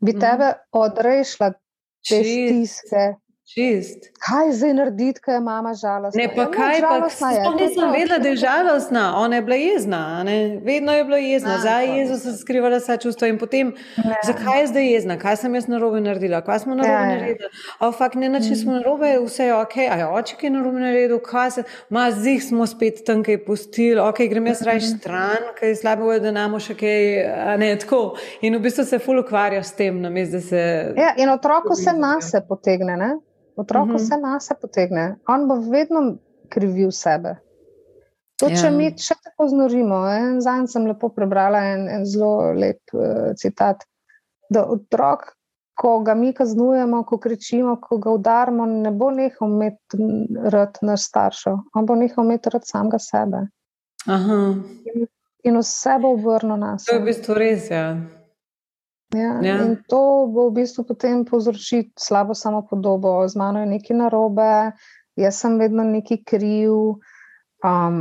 Bi Mhm. tebe odrešila te Čist, stiske. Čist. Kaj zdaj narediti, ko je mama žalostna? Ne, pa Ja, kaj, pa sploh nisem vedela, da je žalostna. Ona je bila jezna, a ne? vedno je bila jezna. A, Za Jezus se skrivala vsa čustva in potem, Ne. zakaj je zdaj jezna, kaj sem jaz narobe naredila, kaj smo narobe Ja, ja. naredili. O, fakt, ne, nič nismo narobe, vse je ok, a je oček je narobe naredil, kaj se, ma zih smo spet tam kaj pustili, ok, grem jaz raj stran, kaj slabo je, da namo še kaj, a ne, tako. In v bistvu se ful ukvarjaš s tem, namesto da se. Ja, in otroku se nase potegne. Ne? Otroku Mhm. uh -huh. se nase potegne. On bo vedno krivil sebe. Tudi če Ja. mi še tako znorimo. En Zanj sem lepo prebrala en, en zelo lep uh, citat. Da otrok, ko ga mi kaznujemo, ko kričimo, ko ga udarimo, ne bo nehal imeti rad naš staršev, on bo nehal imeti rad samega sebe. Aha, In vse bo obrnil na to je v sebe. bistvu res, ja. Ja, Ja. In to bo v bistvu potem povzročiti slabo samopodobo, z mano je nekaj narobe, jaz sem vedno nekaj kriv, um,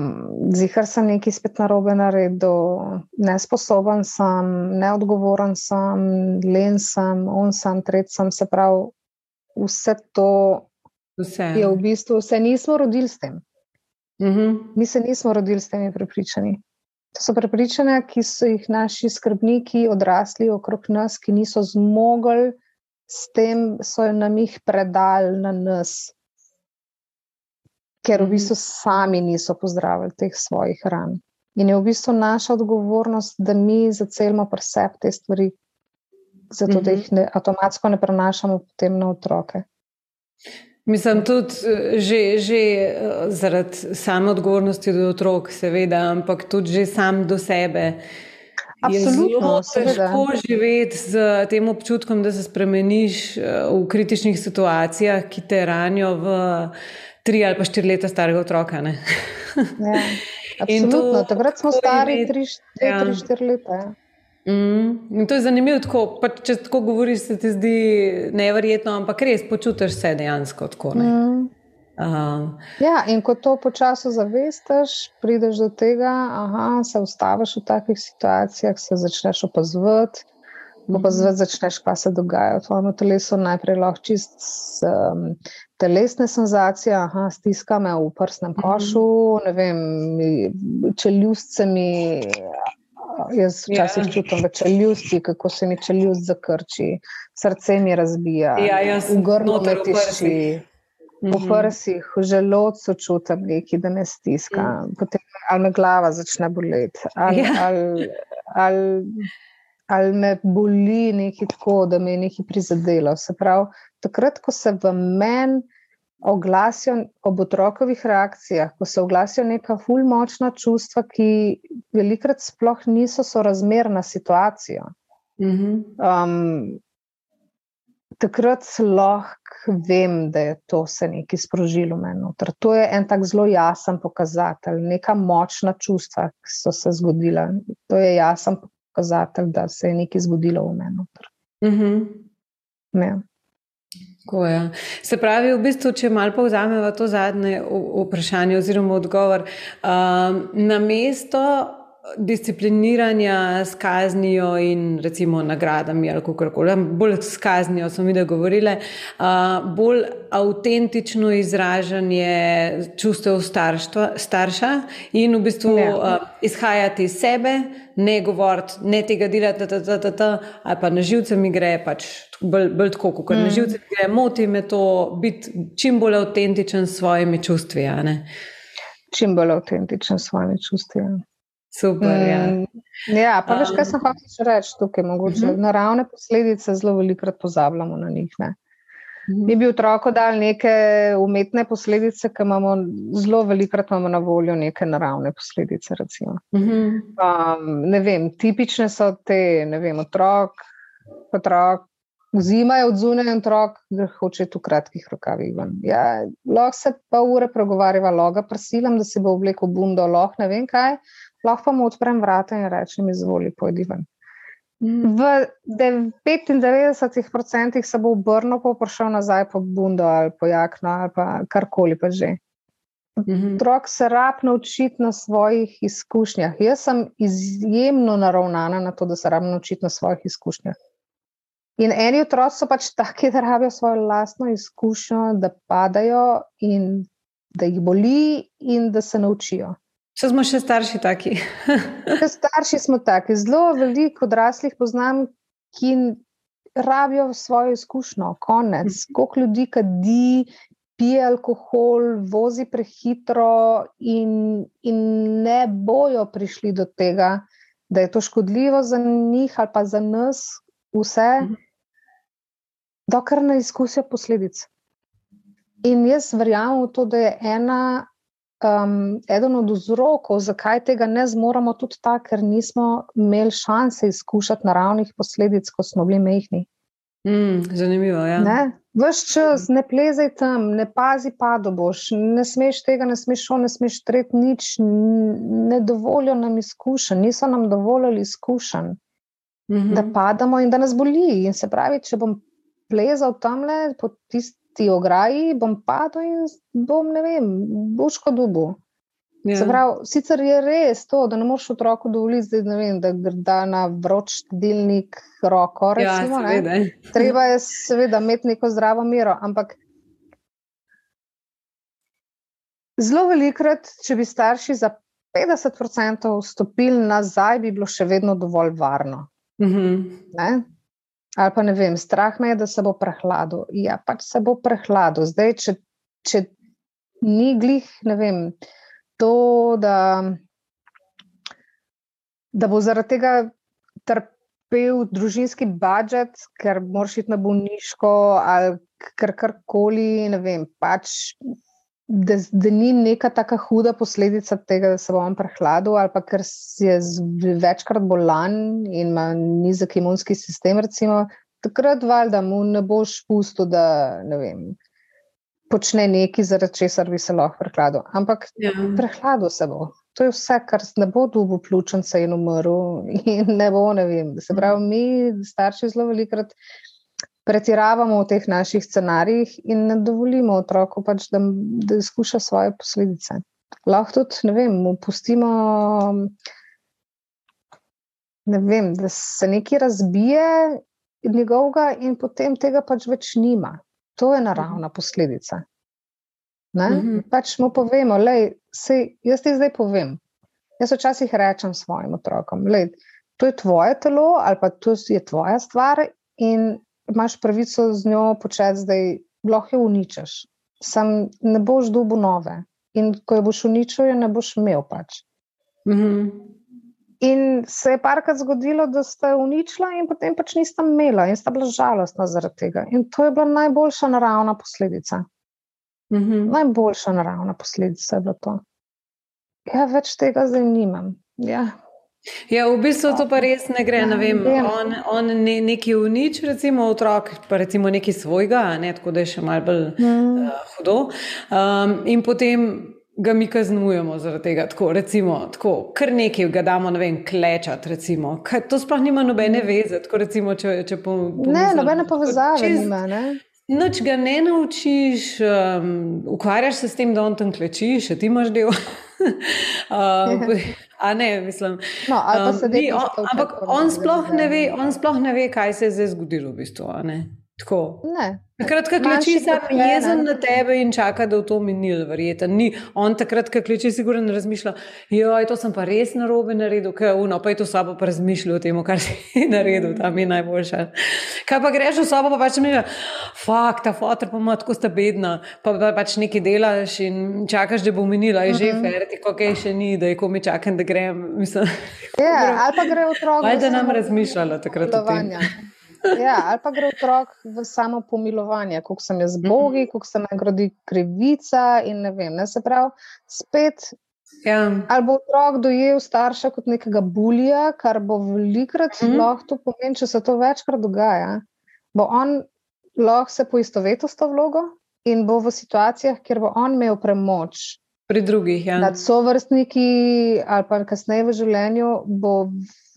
zihar sem nekaj spet narobe naredil, nesposoben sem, neodgovoren sem, len sem, on sem, tretji sem. Se pravi, vse to Vse. je v bistvu, se nismo rodili s tem. Mhm. Mi se nismo rodili s temi prepričanji. To so prepričanja, ki so jih naši skrbniki odrasli okrog nas, ki niso zmogli s tem, so nam jih predali na nas. ker v bistvu sami niso pozdravili teh svojih ran. In je v bistvu naša odgovornost, da mi zacelimo presep te stvari, zato da jih ne, avtomatsko ne prenašamo potem na otroke. Mislim, tudi že, že zaradi same odgovornosti do otrok, seveda, ampak tudi že sam do sebe. Absolutno, je zelo težko živeti z tem občutkom, da se spremeniš v kritičnih situacijah, ki te ranijo v tri ali pa štiri leta starega otroka. ja. Absolutno, takrat smo stari 3-4 leta. Ja. Mm, to je zanimivo, tako, pa, če tako govoriš, se ti zdi nevrjetno, ampak res počutiš se dejansko tako. Mm. Uh. Ja, in ko to počasi zavestiš, prideš do tega, da se ustaviš v takih situacijah, se začneš opazovati. Ko pa zdaj začneš, kaj se dogaja v tvojem telesu, najprej lahko čist um, telesne senzacije, aha, stiska me v prsnem mhm. košu, ne vem, čeljustce mi. Jaz včasih yeah. čutim v čeljusti, kako se mi čeljust zakrči, srce mi razbija, ja, v grlu me tišči, v mhm. prsih, v želodcu čutim nekaj, da me stiska, mm. potem ali me glava začne boleti. Ali. Ja. ali, ali, ali me boli nekaj tako, da me je nekaj prizadelo. Se pravi, takrat, ko se v meni oglasijo ob otrokovih reakcijah, ko se oglasijo neka ful močna čustva, ki velikrat sploh niso sorazmerna situacijo. Um, takrat lahko vem, da je to se nekaj sprožilo meni. To je en tak zelo jasen pokazatelj, neka močna čustva, ki so se zgodila. To je jasen pokazatelj, da se je nekaj zgodilo v meni. Uh -huh. ja. Je. Se pravi, v bistvu, če malo povzamemo to zadnje vprašanje oziroma odgovor, um, na mesto discipliniranja s kaznijo in recimo nagradami ali kako koli, bolj s kaznijo, smo mi da govorili, uh, bolj avtentično izražanje čustev starštva, starša in v bistvu uh, izhajati iz sebe, ne govoriti, ne tega delati, da, da, da, da, ali pa na živce mi gre, pač bolj, bolj tako, kot mm. na živce mi gre, moti me to, biti čim bolj avtentičen s svojimi čustvi. Čim bolj avtentičen s svojimi čustvi. Super. Ja, mm, ja pa veš, kaj sem hotel reči tukaj? Mogoče uh mhm. -huh. naravne posledice zelo velikokrat pozabljamo na njih. Ne? Mhm. Mi bi otroku dali neke umetne posledice, ki imamo zelo velikokrat na voljo, neke naravne posledice. Uh -huh. um, ne vem, tipične so te, ne vem, otrok, otrok. Zima je odzunaj otrok, da hoče tu kratkih rokavih. Ja, lahko se pa ure pregovarjava, loga prsilam, da se bo oblekel bundo, lahko ne vem kaj lahko pa mu odprem vrata in rečem: Izvoli, pojdi ven. Mm. V 95% se bo obrnil, pa prišel nazaj po bundo ali po jakno ali pa karkoli pa že. Mhm. Otrok se rab naučiti na svojih izkušnjah. Jaz sem izjemno naravnana na to, da se rab naučiti na svojih izkušnjah. In eni otroci so pač taki, da rabijo svojo lastno izkušnjo, da padajo in da jih boli, in da se naučijo. Če smo še starši taki. starši smo taki. Zelo veliko odraslih poznam, ki rabijo svojo izkušnjo, konec. Mhm. Koliko ljudi kadi, pije alkohol, vozi prehitro in, in ne bojo prišli do tega, da je to škodljivo za njih ali pa za nas, vse, mhm. dokler ne izkusijo posledic. In jaz verjamem v to, da je ena um, eden od vzrokov, zakaj tega ne zmoremo, tudi ta, ker nismo imeli šanse izkušati naravnih posledic, ko smo bili mehni. Mm, zanimivo je. Ja. Ves čas ne plezaj tam, ne pazi, pa da boš, ne smeš tega, ne smeš šo, ne smeš tret nič, ne dovolijo nam izkušenj, niso nam dovolili izkušenj, mm -hmm. da padamo in da nas boli. In se pravi, če bom plezal tam le po tisti ti ograji, bom padel in bom, ne vem, buško dubu. Ja. Pravi, sicer je res to, da ne moreš otroku dovoliti, da, vem, da gre na vroč delnik roko. Ja, recimo, ja, Treba je seveda imeti neko zdravo mero, ampak zelo velikrat, če bi starši za 50% vstopili nazaj, bi bilo še vedno dovolj varno. Mm -hmm. Ali pa ne vem, strah me je, da se bo prehladil. Ja, pač se bo prehladil. Zdaj, če, če ni glih, ne vem, to, da, da bo zaradi tega trpel družinski budžet, ker moraš iti na bolniško ali kar karkoli, ne vem, pač. Da, da ni neka tako huda posledica tega, da se bo on prehladil, ali pa ker je večkrat bolan in ima nizek imunski sistem, recimo, takrat valjda mu ne boš pustil, da ne vem, počne nekaj, zaradi česar bi se lahko prehladil. Ampak ja. prehladil se bo. To je vse, kar ne bo dubu pljučnice in umrl. In ne bo, ne vem. Se pravi, mi, starši, zelo velikrat pretiravamo v teh naših scenarijih in ne dovolimo otroku, pač, da, da izkuša svoje posledice. Lahko tudi, ne vem, mu pustimo. Ne vem, da se nekaj razbije njegovega, in potem tega pač več nima. To je naravna posledica. Mm -hmm. Pač mu povemo, da jaz ti zdaj povem. Jaz včasih rečem svojim otrokom, da to je tvoje telo ali pa to je tvoja stvar in imaš pravico z njo početi, da lahko jo uničiš. Sam ne boš dubu nove in ko jo boš uničil, jo ne boš imel pač. Mm -hmm. In se je parkrat zgodilo, da sta uničila, in potem pač nista imela, in sta bila žalostna zaradi tega. In to je bila najboljša naravna posledica. Mm -hmm. Najboljša naravna posledica je bilo to. Ja, več tega zdaj nimam. Ja. Ja, v bistvu to pa res ne gre. Ne vem, on on ne, nekaj uniči, recimo otrok, pa recimo nekaj svojega, ne, tako da je še malce bolj mm. uh, hudo. Um, in potem ga mi kaznujemo zaradi tega. Tako, recimo, tako, kar nekaj ga damo, ne vem, klečat. Recimo. Kaj, to sploh nima nobene veze. Tako, recimo, če, če po, po ne, nobene povezave čez, nima. Ne? Noč ga ne naučiš, um, ukvarjaš se s tem, da on tam kleči, še ti imaš del. um, a ne, mislim. No, um, on, ampak on sploh, ve, on sploh ne ve, kaj se je zdaj zgodilo v bistvu. Tako. Ne. Takrat, ko kleči, se jezen na tebe in čaka, da v to minil, verjeten. Ni on takrat, ko kleči, sigurno ne razmišlja, joj, to sem pa res na robe naredil, kaj uno, pa je to sabo pa razmišljal o tem, kar si naredil, tam je najboljša. Kaj pa greš v sobo, pa pač mi je, fakt, ta fotor pa ima tako sta bedna, pa, pa pač nekaj delaš in čakaš, da bo minila, je že uh -huh. ferti, ko kaj še ni, da je komi čakam, da grem. Mislim, ja, ali pa gre otrok. Kaj da nam razmišljala takrat? Ja, ali pa gre otrok v samo pomilovanje, kako se je z Bogi, kako se naj gradi krivica. Ne vem, ne, se pravi, spet. Ja. Ali bo otrok dojel starša kot nekega bulija, kar bo velikrat mm lahko to pomeni, če se to večkrat dogaja. Bo on lahko se poistovetil s to vlogo in bo v situacijah, kjer bo on imel premoč. Pri drugih, ja. Nad sovrstniki, ali pa kasneje v življenju, bo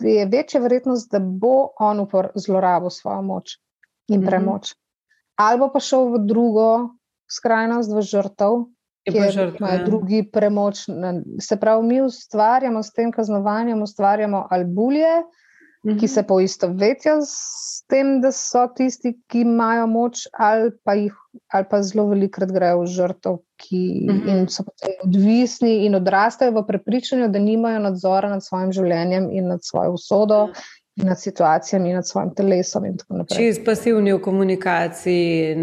je večja verjetnost, da bo on zlorabil svojo moč in mhm. premoč. Mm -hmm. Ali pa šel v drugo skrajnost, v žrtev, ki imajo ja. drugi premoč. Se pravi, mi ustvarjamo s tem kaznovanjem, ustvarjamo albulje, mm -hmm. ki se poistovetijo s tem, da so tisti, ki imajo moč, ali pa, jih, ali pa zelo velikrat grejo v žrtev, ki mm -hmm. so odvisni in odrastajo v prepričanju, da nimajo nadzora nad svojim življenjem in nad svojo usodo. In nad situacijami, in nad svojim telesom. Čez pasivni v komunikaciji,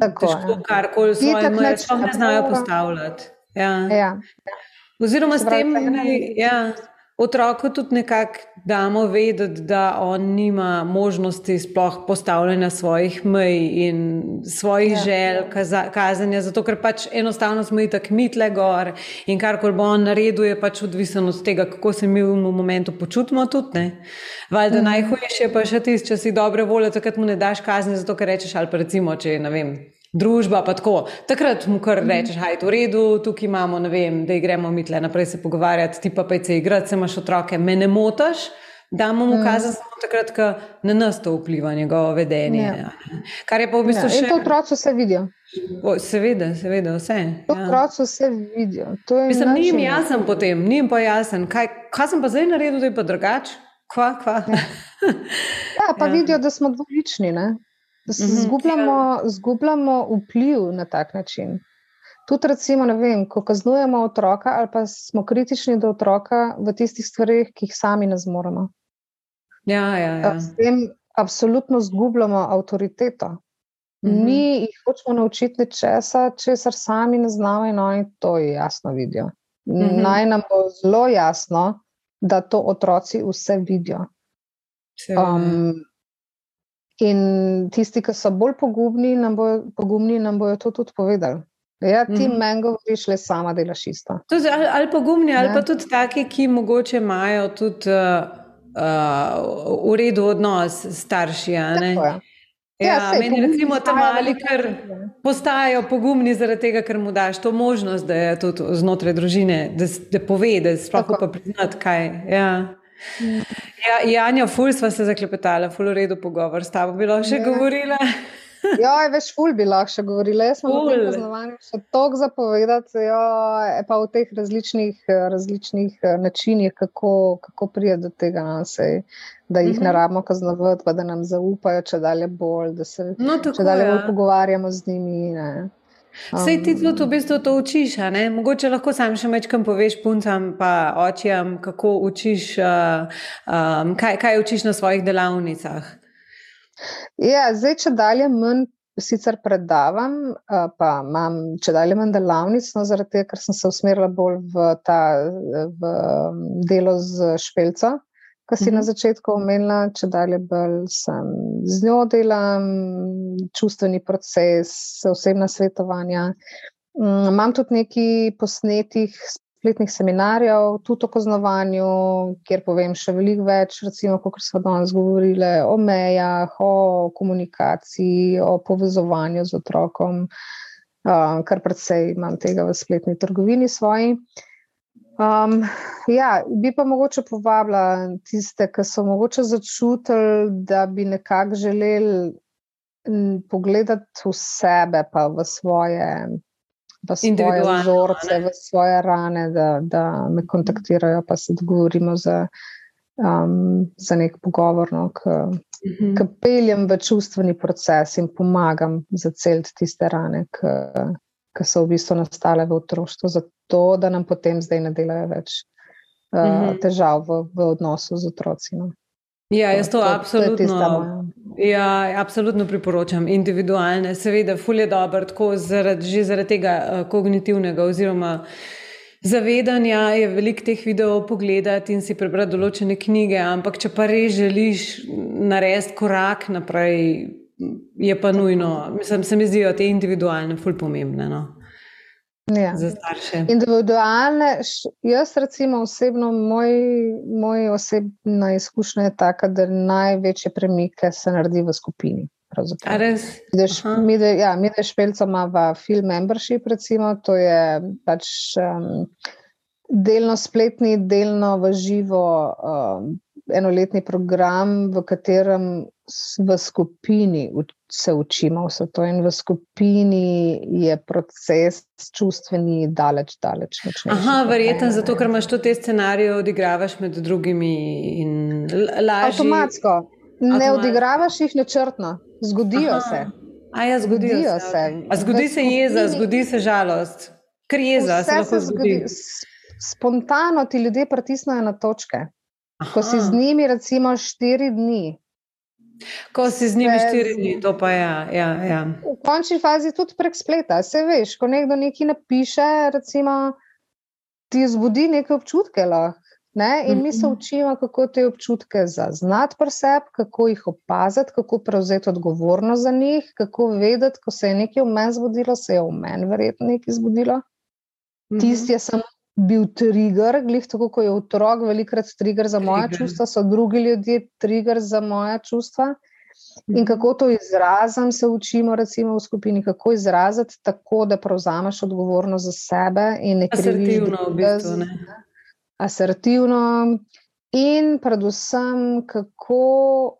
tako da karkoli svoje mreže ne znajo postavljati. Ja. Ja. Oziroma, s tem, da ja, otroku tudi nekako damo vedeti, da on nima možnosti sploh postavljanja svojih mej in svojih ja. želj, kazanja, zato ker pač enostavno smo i tak mitle gor in kar kol bo on naredil, je pač odvisen od tega, kako se mi v momentu počutimo tudi. Valjda mm. najhujše pa še tisto, če si dobre volje, takrat mu ne daš kazni, zato ker rečeš ali pa recimo, če ne vem družba. Takrat mu kar mhm. rečeš, to v redu, tukaj imamo, vem, da gremo mi tle naprej se pogovarjati, ti pa pej se igrati, se imaš otroke, me ne motaš. Da mu mm. kaza samo takrat, ko na nas to vpliva njegovo vedenje. Ja. Kar je pa v bistvu ja, še. To otroci vse vidijo. O, seveda, seveda, vse. To ja. otroci vse vidijo. Mislim, ni jim jasen potem, ni jim pa jasen. Kaj, kaj sem pa zdaj naredil, da je pa drugače? Kva, kva? Ja. ja, pa ja. vidijo, da smo dvolični. Mhm. Zgubljamo, zgubljamo vpliv na tak način. Tudi, recimo, vem, ko kaznujemo otroka, ali pa smo kritični do otroka v tistih stvarih, ki jih sami ne zmoremo. Ja, ja, ja. S tem absolutno zgubljamo avtoriteto. -hmm. Mi jih hočemo naučiti nečesa, česar sami ne znamo, in oni to jasno vidijo. Mm -hmm. Naj nam bo zelo jasno, da to otroci vse vidijo. Um, in tisti, ki so bolj pogumni, nam, bo, pogumni, nam bojo to tudi povedali. Ja, ti mm -hmm. meni govoriš, le sama delaš isto. Tudi, ali, ali pogumni, ne? ali pa tudi taki, ki mogoče imajo tudi uh, uh, v redu odnos s starši. Ja, ja, meni recimo tam mali, ker postajajo pogumni zaradi tega, ker mu daš to možnost, da je tudi znotraj družine, da, da pove, da sploh pa priznati, kaj. Ja. Ja, Janja, ful sva se zaklepetala, ful v redu pogovor, s tabo bi lahko še ja. govorila. Ja, več ful bi lahko še govorila. Jaz sem v tem poznovanju še toliko zapovedati, jo, pa v teh različnih, različnih eh, načinih, kako, kako prije do tega nasej, da jih mm -hmm. ne rabimo kaznovati, pa da nam zaupajo, če dalje bolj, da se no, tako, če dalje ja. bolj pogovarjamo z njimi. Ne. Vse ti tudi v bistvu to učiš, ne? mogoče lahko sam še večkrat poveš puncam, pa očjem, kako učiš, uh, um, kaj, kaj učiš na svojih delavnicah. Ja, zdaj, če dalje manj sicer predavam, uh, pa imam če dalje manj delavnic, no, zaradi tega, ker sem se usmerila bolj v, ta, v delo z špelco ki si mm -hmm. na mhm. začetku omenila, če dalje bolj sem z njo delam, čustveni proces, osebna svetovanja. Um, imam tudi nekaj posnetih spletnih seminarjev, tudi o kaznovanju, kjer povem še veliko več, recimo, kot smo danes govorili, o mejah, o komunikaciji, o povezovanju z otrokom, uh, kar predvsej imam tega v spletni trgovini svoji. Um, ja, bi pa mogoče povabila tiste, ki so mogoče začutili, da bi nekako želeli pogledati v sebe, pa v svoje, v svoje vzorce, v svoje rane, da, da me kontaktirajo, pa se dogovorimo za, um, za nek pogovor, no, ki uh -huh. peljem v čustveni proces in pomagam za cel tiste rane, ki so v bistvu nastale v otroštvu to, da nam potem zdaj ne delajo več uh, mm -hmm. težav v, v odnosu z otroci. No. Ja, jaz to, to absolutno, ja, absolutno priporočam. Individualne, seveda, ful je dobro, tako zaradi, že zaradi tega uh, kognitivnega oziroma zavedanja je veliko teh videov pogledati in si prebrati določene knjige, ampak če pa res želiš narediti korak naprej, je pa nujno. Mislim, se mi zdijo te individualne, ful pomembne. No. Ja. Za starše. Individualne, jaz, recimo, osebno, moj, moj osebna izkušnja je taka, da največje premike se naredi v skupini. Mi, da ja, špeljca ima v film membership, recimo, to je pač um, delno spletni, delno v živo um, enoletni program, v katerem v skupini se učimo vse to, in v skupini je proces čustveni daleč, daleč. Aha, verjetno zato, ker imaš te scenarije, odigravaš med drugimi in lažje. Avtomatsko. Ne odigravaš jih načrtno, zgodijo Aha. se. A ja, zgodijo, zgodijo se. se. A zgodi se jeza, zgodi se žalost. Ker jeza se lahko zgodi. zgodi. Spontano ti ljudje pritisnejo na točke. Aha. Ko si z njimi, recimo, štiri dni. Ko si z njimi štiri dni, to pa je. Ja, ja, ja. V končni fazi tudi prek spleta. Se veš, ko nekdo nekaj napiše, recimo, ti zbudi neke občutke. Lahko, ne? In mi se mhm. učimo, kako te občutke zaznati pri sebi, kako jih opaziti, kako prevzeti odgovornost za njih, kako vedeti, ko se je nekaj v meni zbudilo, se je v meni verjetno nekaj zbudilo. Tisti je samo bil trigger, glih tako, kot je otrok, velikrat trigger za moja trigger. čustva, so drugi ljudje trigger za moja čustva. In mhm. kako to izrazim, se učimo, recimo v skupini, kako izraziti tako, da prevzameš odgovornost za sebe in ne kriviš. Asertivno, v bistvu, ne. Asertivno. In predvsem, kako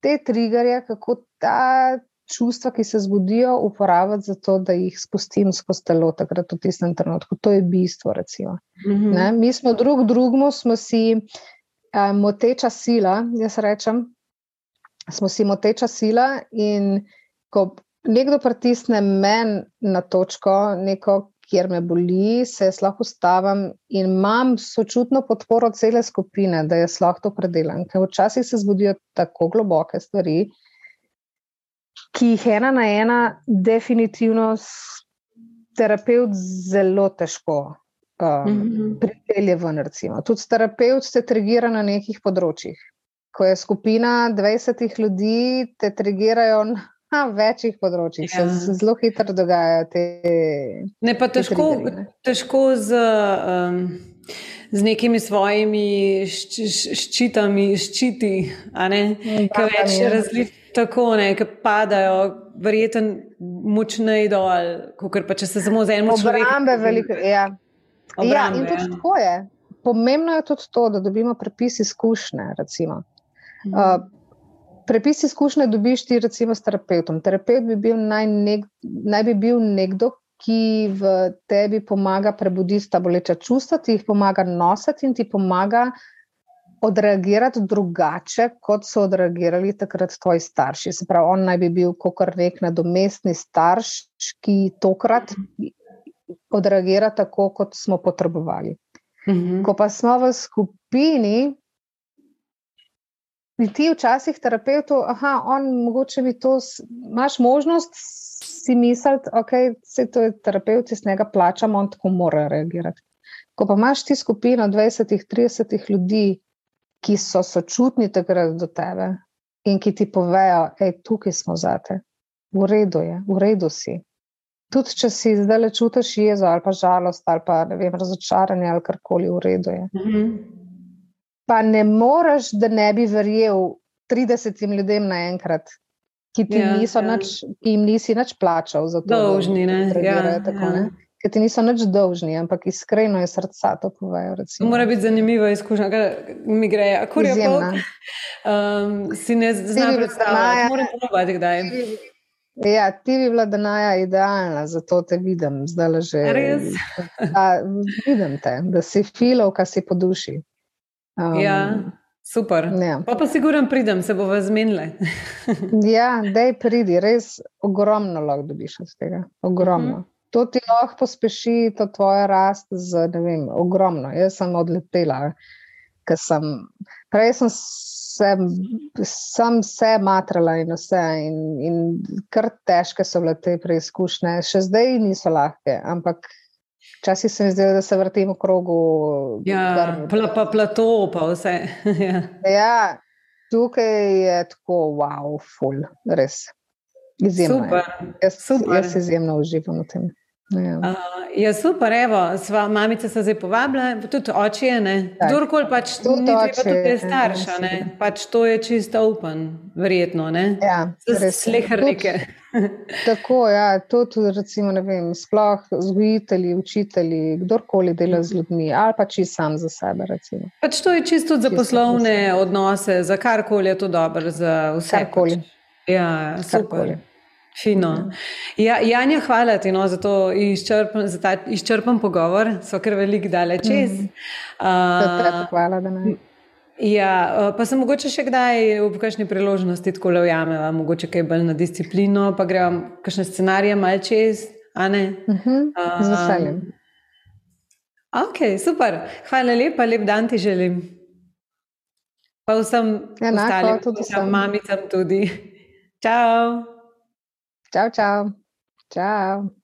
te triggerje, kako ta čustva, ki se zgodijo, uporabiti za to, da jih spustim skozi telo, takrat v tistem trenutku. To je bistvo. Mm -hmm. Mi smo drug drugemu, smo si um, moteča sila, jaz rečem, smo si moteča sila. In ko nekdo pritisne meni na točko, neko, kjer me boli, se jaz lahko ustavim in imam sočutno podporo cele skupine, da jaz lahko to predelam. Ker včasih se zgodijo tako globoke stvari ki jih ena na ena, definitivno terapeut zelo težko um, mm -hmm. pripelje ven. Recimo. Tudi terapeut se trigira na nekih področjih. Ko je skupina 20 ljudi, te trigirajo na večjih področjih. Ja. Se zelo hitro dogajajo te. Ne pa te težko, trigeri, težko z. Um z nekimi svojimi ščitami, ščiti, ki več različni. Tako ne, ki padajo, verjeten, močnej dol, kot pa če se samo z enim človekom. Obrambe, veliko. Ja. Obrambe, ja, in tudi ja. tako je. Pomembno je tudi to, da dobimo prepis izkušnje. Mhm. Uh, prepis izkušnje dobiš ti, recimo, s terapeutom. Terapeut bi bil naj, nek, naj bi bil nekdo, ki v tebi pomaga prebuditi ta boleča čustva, ti jih pomaga nositi in ti pomaga odreagirati drugače, kot so odreagirali takrat tvoji starši. Se pravi, on naj bi bil kot nek nadomestni starš, ki tokrat odreagira tako, kot smo potrebovali. Mhm. Ko pa smo v skupini, in ti včasih terapeutu, aha, on mogoče mi to, imaš možnost si misliti, okay, se to je terapeut, iz njega plačamo, on tako mora reagirati. Ko pa imaš ti skupino 20-30 ljudi, ki so sočutni takrat do tebe in ki ti povejo, da je tukaj smo zate, v redu je, v redu si. Tudi če si zdaj le čutiš jezo ali pa žalost ali pa vem, razočaranje ali karkoli, v redu je. Mm -hmm. Pa ne moreš, da ne bi verjel 30 ljudem naenkrat, ki, ja, ja. Nač, ki jim nisi več plačal za to. Dolžni, ne. Ja, tako, ja. ne? Ker ti niso več dolžni, ampak iskreno je srca to povedo. Mora biti zanimiva izkušnja, kaj mi gre. Izjemna. Um, si ne znaš predstavljati, moram ponoviti, kdaj. Ja, ti bi bila danaja idealna, zato te vidim, zdaj le že. Res? A, vidim te, da si filov, kar si po duši. Um, ja. Super. Ja. Pa pa siguren pridem, se bomo zmenili. ja, dej pridi, res ogromno lahko dobiš od tega. Ogromno. Uh mhm. -huh. To ti lahko pospeši to tvojo rast z, vem, ogromno. Jaz sem odletela, ker sem, prej sem se, sem se matrala in vse in, in kar težke so bile te preizkušnje. Še zdaj niso lahke, ampak Včasih se mi zdi, da se vrtim v krogu. Ja, pla, pa plato, pa vse. ja. ja, tukaj je tako, wow, full, res. Izjemno. Super. Jaz, super. jaz izjemno uživam v tem. Ja. Uh, ja, super, evo, sva, mamica se zdaj povabila, tudi oči je, ne? Kdorkoli pač tudi ni treba tudi starša, ne? Pač to je čisto open, verjetno, ne? Ja. Slehrnike. Tako, ja, to tudi recimo, ne vem, sploh vzgojitelji, učitelji, kdorkoli dela z ljudmi, ali pa či sam za sebe, recimo. Pač to je čisto za poslovne odnose, za karkoli je to dobro, za vse. Karkoli. Ja, super. Karkoli. Fino. Ja, Janja, hvala ti no, za, izčrpen, za ta izčrpen pogovor, so kar veliko dale čez. Mm. Uh, hvala, da me. Ja, pa sem mogoče še kdaj v kakšni priložnosti tako le ujameva, mogoče kaj bolj na disciplino, pa gremo kakšne scenarije mal čez, a ne? Uh -huh, uh, z veseljem. Ok, super. Hvala lepa, lep dan ti želim. Pa vsem Enako, ostalim, tudi vsem mamicam tudi. Čau. Ciao, ciao. Ciao.